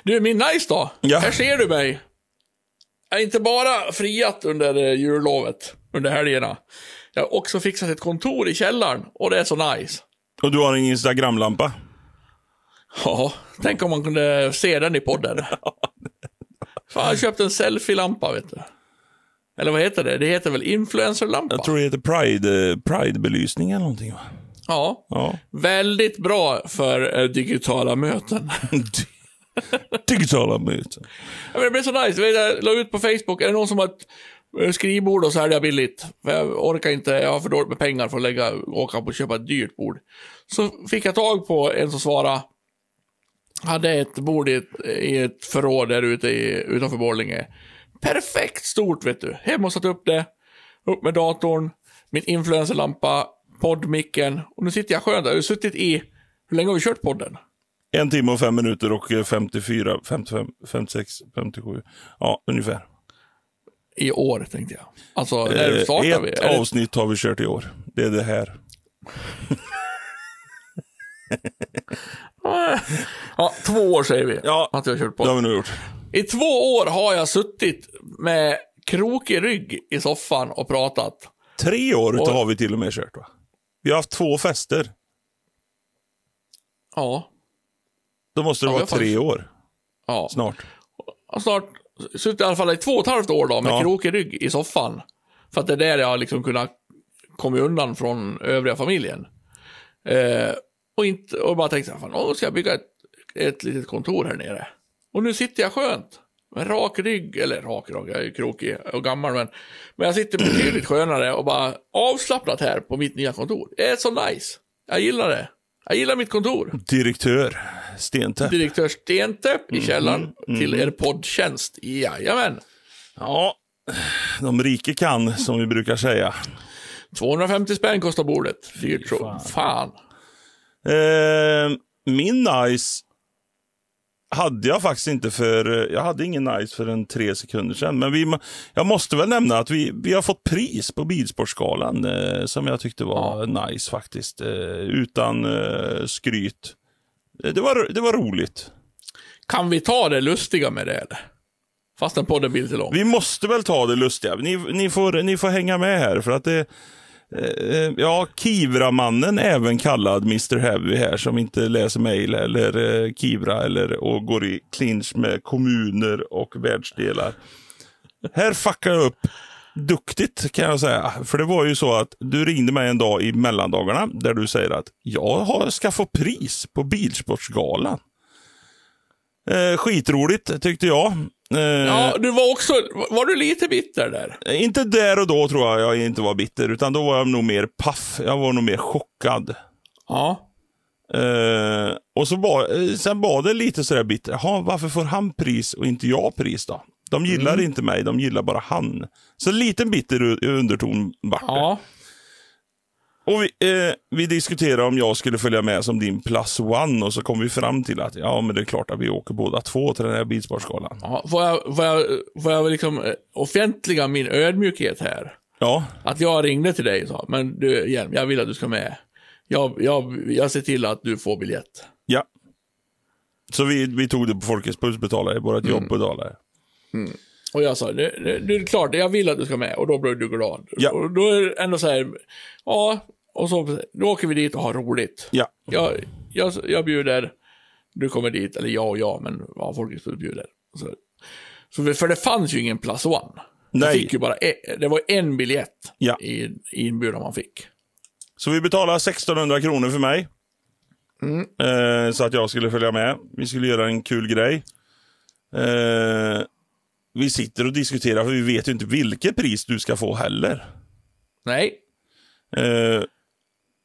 Du, min nice då. Ja. Här ser du mig. Jag är inte bara friat under jullovet, under helgerna. Jag har också fixat ett kontor i källaren och det är så nice. Och du har en Instagramlampa. Ja, tänk om man kunde se den i podden. [laughs] Fan, jag köpte en selfie-lampa, vet du. Eller vad heter det? Det heter väl influencer-lampa? Jag tror det heter Pride, Pride-belysning eller någonting? Ja, Ja. väldigt bra för eh, digitala möten. [laughs] [laughs] Digitala möten. Ja, men det blev så nice. Jag eh, la ut på Facebook, är det någon som har ett skrivbord och sälja billigt? För jag orkar inte, jag har för dåligt med pengar för att lägga, åka på och köpa ett dyrt bord. Så fick jag tag på en som svarade, hade ett bord i ett, i ett förråd där ute i, utanför Borlänge. Perfekt stort vet du. Hem och satt upp det, upp med datorn, min influencerlampa, poddmicken och nu sitter jag skönt där. Jag har suttit i, hur länge har vi kört podden? En timme och fem minuter och eh, 54, 55, 56, 57. Ja, ungefär. I år tänkte jag. Alltså, när Eh, startar vi? Ett avsnitt har vi kört i år. Det är det här. Ja, två år säger vi. Ja. Att jag har kört Det har på. vi nog gjort. I två år har jag suttit med krokig rygg i soffan och pratat. Tre år Oj. har vi till och med kört va? Vi har haft två fester. Ja. Då måste det Ja, vara tre faktiskt- år Ja. snart. Har snart suttit i alla fall i två och ett halvt år då med Ja. krokig rygg i soffan. För att det är där jag har liksom kunnat komma undan från övriga familjen. Eh, och, inte, och bara tänkte, fan, åh, ska jag bygga ett, ett litet kontor här nere? Och nu sitter jag skönt. Med rak rygg, eller rak rygg, jag är ju krokig och gammal men. Men jag sitter betydligt [clears throat] skönare och bara avslappnat här på mitt nya kontor. Det är så nice. Jag gillar det. Jag gillar mitt kontor. Direktör Stentäpp. Direktör Stentäpp Mhm, i källaren till er poddtjänst. Jajamän. Ja, de rike kan, som vi brukar säga. 250 spänn kostar bordet. Dyrt så. fan. Eh, min nice hade jag faktiskt inte för, jag hade ingen nice för en tre sekunder sedan. Men vi, jag måste väl nämna att vi, vi har fått pris på Bilsportskalan eh, som jag tyckte var nice faktiskt. Eh, utan eh, skryt. Eh, Det var, det var roligt. Kan vi ta det lustiga med det eller? Fast den podden blir lite lång. Vi måste väl ta det lustiga. Ni, ni, får, ni får hänga med här för att det eh, Ja, Kivra-mannen, även kallad Mr Heavy här, som inte läser mejl eller eh, Kivra eller och går i clinch med kommuner och världsdelar. Här fuckar jag upp duktigt kan jag säga. För det var ju så att du ringde mig en dag i mellandagarna där du säger att jag har, ska få pris på Bilsportsgalan. Eh, skitroligt tyckte jag. Eh, Ja, du var också, var du lite bitter där? inte där och då tror jag jag inte var bitter, utan då var jag nog mer paff. Jag var nog mer chockad. Ja. Eh, och så var, eh, sen var det lite sådär bitter. Jaha, varför får han pris och inte jag pris då? De gillar Mm. inte mig, de gillar bara han. Så lite bitter u- underton vart det. Ja. Och vi, eh, vi diskuterade om jag skulle följa med som din plus one och så kom vi fram till att ja, men det är klart att vi åker båda två till den här bilsportskalan. ja. Får jag, får jag, får jag liksom eh, offentliga min ödmjukhet här? Ja, Att jag ringde till dig och sa, men du Hjelm, jag vill att du ska med. Jag, jag, jag ser till att du får biljett. ja. Så vi, vi tog det på Folkets Puls betalare, vårt Mm. jobb betalare. Och jag sa, det, det, det är klart, jag vill att du ska med. Och då blev du glad. Ja. Och då är det ändå så här, ja, och så då åker vi dit och har roligt. Ja. Jag, jag, jag bjuder, du kommer dit, eller jag och jag, men ja, Folkets Puls bjuder. Så, så, för det fanns ju ingen plus one. Jag Nej. fick ju bara, e- det var en biljett Ja. i, i inbjudan man fick. Så vi betalar 1600 kronor för mig. Eh, så att jag skulle följa med. Vi skulle göra en kul grej. Eh, vi sitter och diskuterar, för vi vet ju inte vilket pris du ska få heller. Nej. Eh,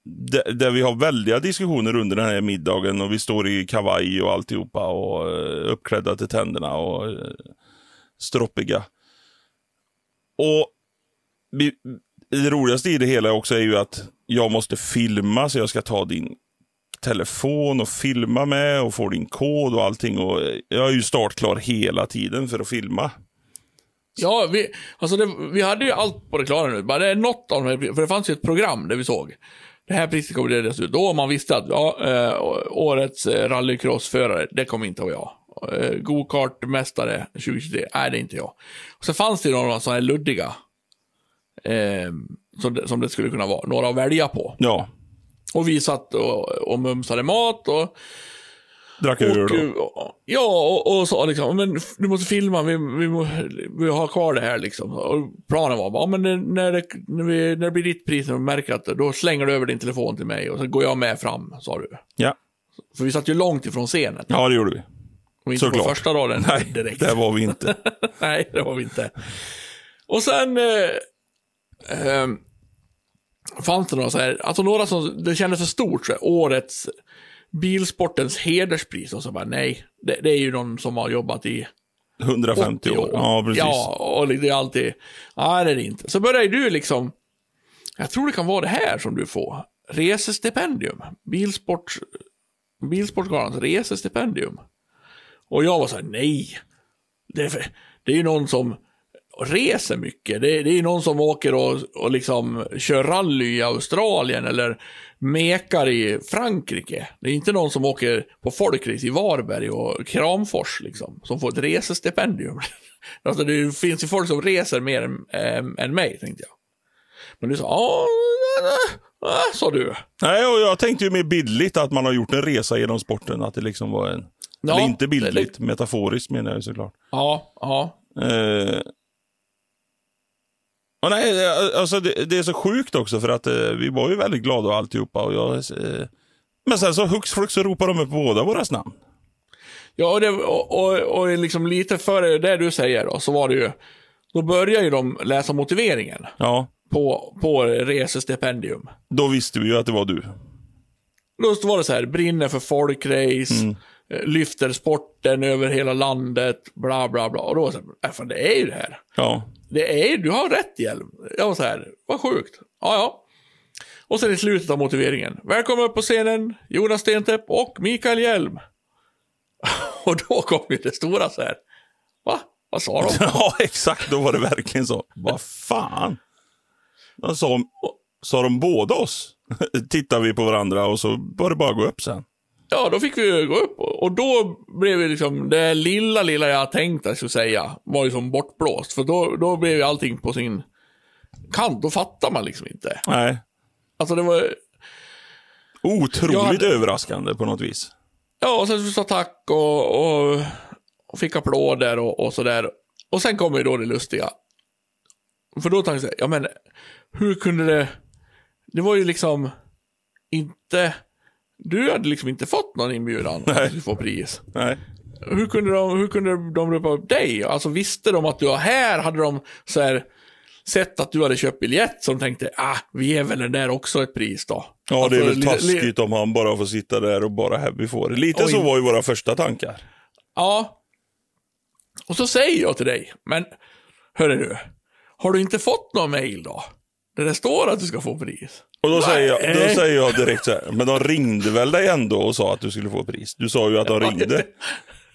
där, där vi har väldiga diskussioner under den här middagen och vi står i kavaj och alltihopa och eh, uppklädda till tänderna och eh, stroppiga. Och vi, det roligaste i det hela också är ju att jag måste filma så jag ska ta din telefon och filma med och få din kod och allting. Och jag är ju startklar hela tiden för att filma. Ja, vi, alltså det, vi hade ju allt på det klara nu. Bara det är något av de för det fanns ju ett program där vi såg. Det här priset kommer delas ut. Då man visste att ja, eh, årets eh, rallycrossförare, det kommer inte vara jag. Eh, Go-kartmästare 2023, nej det är inte jag. Och så fanns det ju några sådana här luddiga. Eh, som, det, som det skulle kunna vara. Några att välja på. Ja, Och vi satt och, och mumsade mat och drack öl då. och, ja, och, och sa liksom, men du måste filma, vi, vi, vi har kvar det här liksom. Och planen var, ja men när, när, det, när, vi, när det blir ditt pris och märker att då slänger du över din telefon till mig och så går jag med fram, sa du. Ja. För vi satt ju långt ifrån scenen. ja, det gjorde vi. Och inte på såklart. första raden [laughs] Nej, direkt. det var vi inte. [laughs] Nej, det var vi inte. Och sen eh, eh, fanns det några så här, alltså några som, det kändes för stort, så här, årets bilsportens hederspris. Och så bara, nej, det, det är ju någon som har jobbat i 150 år. Ja, precis. Ja, och det är alltid, nej det är det inte. Så börjar du liksom, jag tror det kan vara det här som du får. Resestipendium. Bilsport, Bilsportgalans resestipendium. Och jag var så här, nej. Det är, för, det är ju någon som reser mycket. Det är, det är någon som åker och, och liksom kör rally i Australien eller mekar i Frankrike. Det är inte någon som åker på folkrace i Varberg och Kramfors liksom, som får ett resestipendium. [laughs] alltså det finns ju folk som reser mer än, ähm, än mig, tänkte jag. Men du sa, ja, äh, äh, sa du. Nej, och jag tänkte ju mer bildligt att man har gjort en resa genom sporten. Att det liksom var en... Ja, eller inte det- bildligt, metaforiskt menar jag såklart. Ja, ja. Eh, och nej, det- alltså det, det är så sjukt också för att eh, vi var ju väldigt glada och alltihopa. Och jag, eh, men sen så hux flux så ropar de upp båda våras namn. Ja, och, det, och, och, och liksom lite före det du säger då, så var det ju, då börjar ju de läsa motiveringen Ja, på, på resestipendium. då visste vi ju att det var du. Då var det så här, brinner för folkrace, eh, lyfter sporten över hela landet, bla bla bla. Och då var det så här, äh, fan det är ju det här. Ja, Det är du har rätt Hjelm. Jag var så här, vad sjukt. Ja, ja. Och sen i slutet av motiveringen, välkommen upp på scenen, Jonas Stentepp och Mikael Hjelm. [laughs] och då kom ju det stora så här, va? Vad sa de? [laughs] ja exakt. Då var det verkligen så. Vad fan? Då sa, sa de båda oss. [laughs] Tittar vi på varandra och så var det bara att gå upp sen. Ja, då fick vi gå upp och då blev det liksom, det lilla, lilla jag tänkte jag skulle säga var ju som bortblåst. För då, då blev ju allting på sin kant, då fattar man liksom inte. Nej, Alltså det var, otroligt hade- överraskande på något vis. ja, och sen så sa tack och, och, och fick applåder och, och sådär. Och sen kommer ju då det lustiga. För då tänkte jag, ja men, hur kunde det, det var ju liksom inte, du hade liksom inte fått någon inbjudan att få pris. Nej. hur kunde de, hur kunde de ropa upp dig? Alltså visste de att du var här? Hade de så här, sett att du hade köpt biljett som tänkte, ah, vi ger väl den där också ett pris då? Ja, det är Alltså, väl li- taskigt om han bara får sitta där och bara Heavy får. Lite Oj. så var ju våra första tankar. Ja. Och så säger jag till dig, men hörru du, har du inte fått någon mail då? Där det står att du ska få pris. Och då säger, jag, då säger jag direkt så här, men de ringde väl dig ändå och sa att du skulle få pris? Du sa ju att de ringde.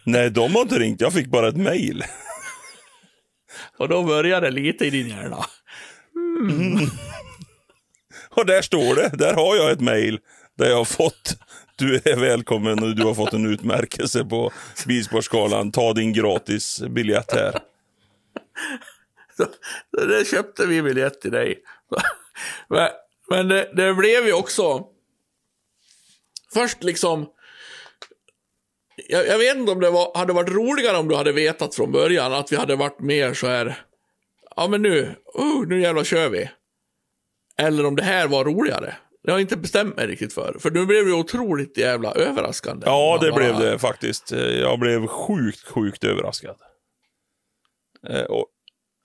Nej, de har inte ringt, jag fick bara ett mail. [laughs] Och då börjar det lite i din hjärna. [laughs] Och där står det, där har jag ett mail där jag har fått, du är välkommen och du har fått en utmärkelse på Bilsportskalan, ta din gratis biljett här. [laughs] Så, så det köpte vi biljett till dig. [laughs] Men, men det, det blev ju också... Först liksom... Jag, jag vet inte om det var, hade varit roligare om du hade vetat från början att vi hade varit mer så här... Ja men nu, uh, nu jävlar kör vi. Eller om det här var roligare. Det har inte bestämt mig riktigt för. För nu blev det otroligt jävla överraskande. Ja, det bara- blev det faktiskt. Jag blev sjukt, sjukt överraskad. Eh, Och,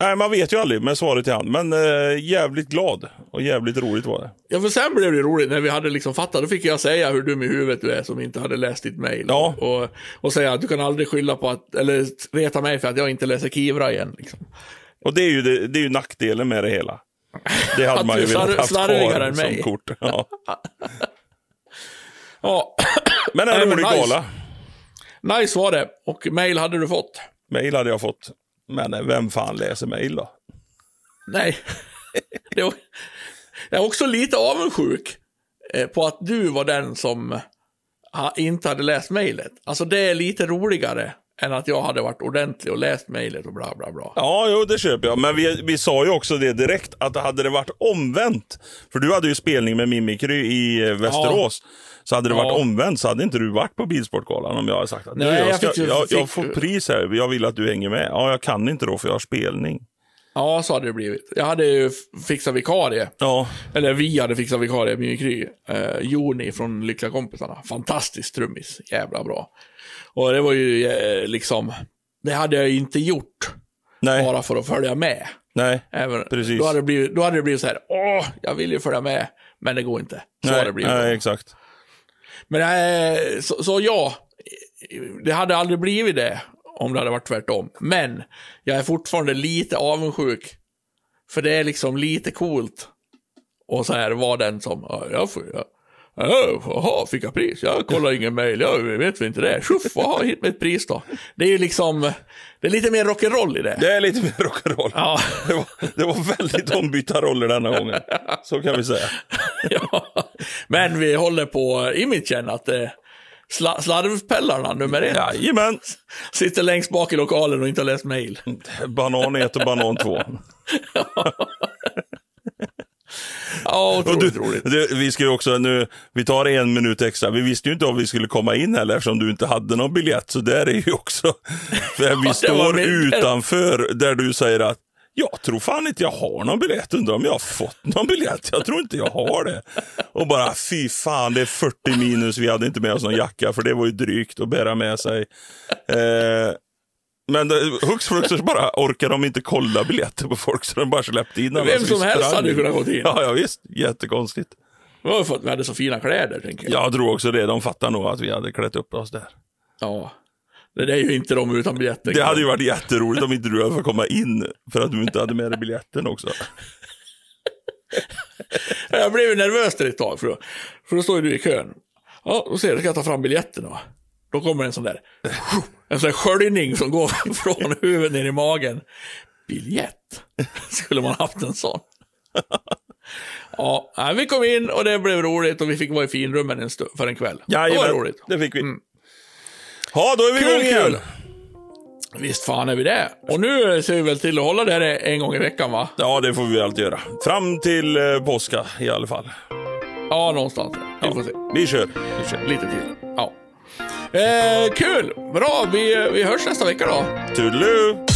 nej, man vet ju aldrig med svaret i hand, men eh, jävligt glad och jävligt roligt var det. Ja, för sen blev det roligt när vi hade liksom fattat. Då fick jag säga hur dum i huvudet du är som inte hade läst ditt mejl. Ja. Och, och säga att du kan aldrig skylla på att, eller reta mig för att jag inte läser Kivra igen. Liksom. Och det är ju, det, det är ju nackdelen med det hela. Det hade man ju velat haft kvar som mig. kort. Ja. [laughs] Ja, Men en rolig nice. gala. nice var det. Och mejl hade du fått. Mail hade jag fått. Men vem fan läser mail då? Nej. Jag är också lite avundsjuk eh, på att du var den som inte hade läst mejlet. Alltså det är lite roligare än att jag hade varit ordentlig och läst mejlet och bla bla bla. Ja, jo, det köper jag. Men vi, vi sa ju också det direkt, att hade det varit omvänt. För du hade ju spelning med Mimikry i eh, Västerås. Så hade det varit Ja. omvänt så hade inte du varit på Bilsportgalan om jag hade sagt att Nej, "Nu, jag, jag ska, fick ju- jag, jag fick- får pris här, jag vill att du hänger med. Ja, jag kan inte då för jag har spelning. Ja, så hade det blivit. Jag hade ju fixat vikarie. Ja, Eller vi hade fixat vikarie, Mimikry. Eh, Joni från Lyckliga Kompisarna. Fantastisk trummis. Jävla bra. Och det var ju eh, liksom, det hade jag ju inte gjort nej, bara för att följa med. nej. Även, Precis. Då, hade det blivit, då hade det blivit så här, åh, jag vill ju följa med, men det går inte. Så har nej, det blivit. nej, exakt. Men eh, så, så ja, det hade aldrig blivit det om det hade varit tvärtom. Men jag är fortfarande lite avundsjuk. För det är liksom lite coolt. Och så här var den som, ja, jag får, ja, ja, jaha, fick jag pris? Jag kollar ingen mail, jag vet väl inte det. Tjoff, vad har hit med ett pris då? Det är ju liksom, det är lite mer rock'n'roll i det. Det är lite mer rock'n'roll. Ja. Det, var, det var väldigt ombytta roller denna gången. Så kan vi säga. [laughs] ja. Men vi håller på imagen att eh, sla, slarvpellarna nummer ett Jajamän. sitter längst bak i lokalen och inte har läst mail. [laughs] Banan 1 och banan 2. Ja, otroligt roligt. det, vi ska också nu, vi tar en minut extra. Vi visste ju inte om vi skulle komma in heller eftersom du inte hade någon biljett. Så där är ju också, [laughs] vi det står utanför där du säger att jag tror fan inte jag har någon biljett. Undrar om jag har fått någon biljett. Jag tror inte jag har det. Och bara fy fan, det är 40 minus. Vi hade inte med oss någon jacka för det var ju drygt att bära med sig. Eh, men det- hux flux bara orkar de inte kolla biljetter på folk så de bara släppte in alla. Vem som helst hade kunnat gått in. Ja, ja visst. Jättekonstigt. Det var för att vi hade så fina kläder, tänker jag. Jag tror också det. De fattar nog att vi hade klätt upp oss där. Ja. Det är ju inte de utan biljetter. Det hade ju varit jätteroligt om inte du hade fått komma in för att du inte hade med dig biljetten också. [laughs] Jag blev ju nervös där ett tag, för då, för då står ju du i kön. Ja, då ser jag, ska jag ta fram biljetterna. Då kommer en sån där, [laughs] en sån där sköljning som går [laughs] från huvudet ner i magen. Biljett? Skulle man haft en sån? Ja, vi kom in och det blev roligt och vi fick vara i finrummen en stund, för en kväll. det var roligt. det fick vi. Ja, då är vi igång Kul, igen. Visst fan är vi det. Och nu ser vi väl till att hålla det här en gång i veckan va? Ja, det får vi alltid göra. Fram till eh, påska i alla fall. Ja, någonstans. Vi får se. Vi kör. Vi kör. Lite till. Ja. Eh, kul! Bra, vi, vi hörs nästa vecka då. Toodaloo!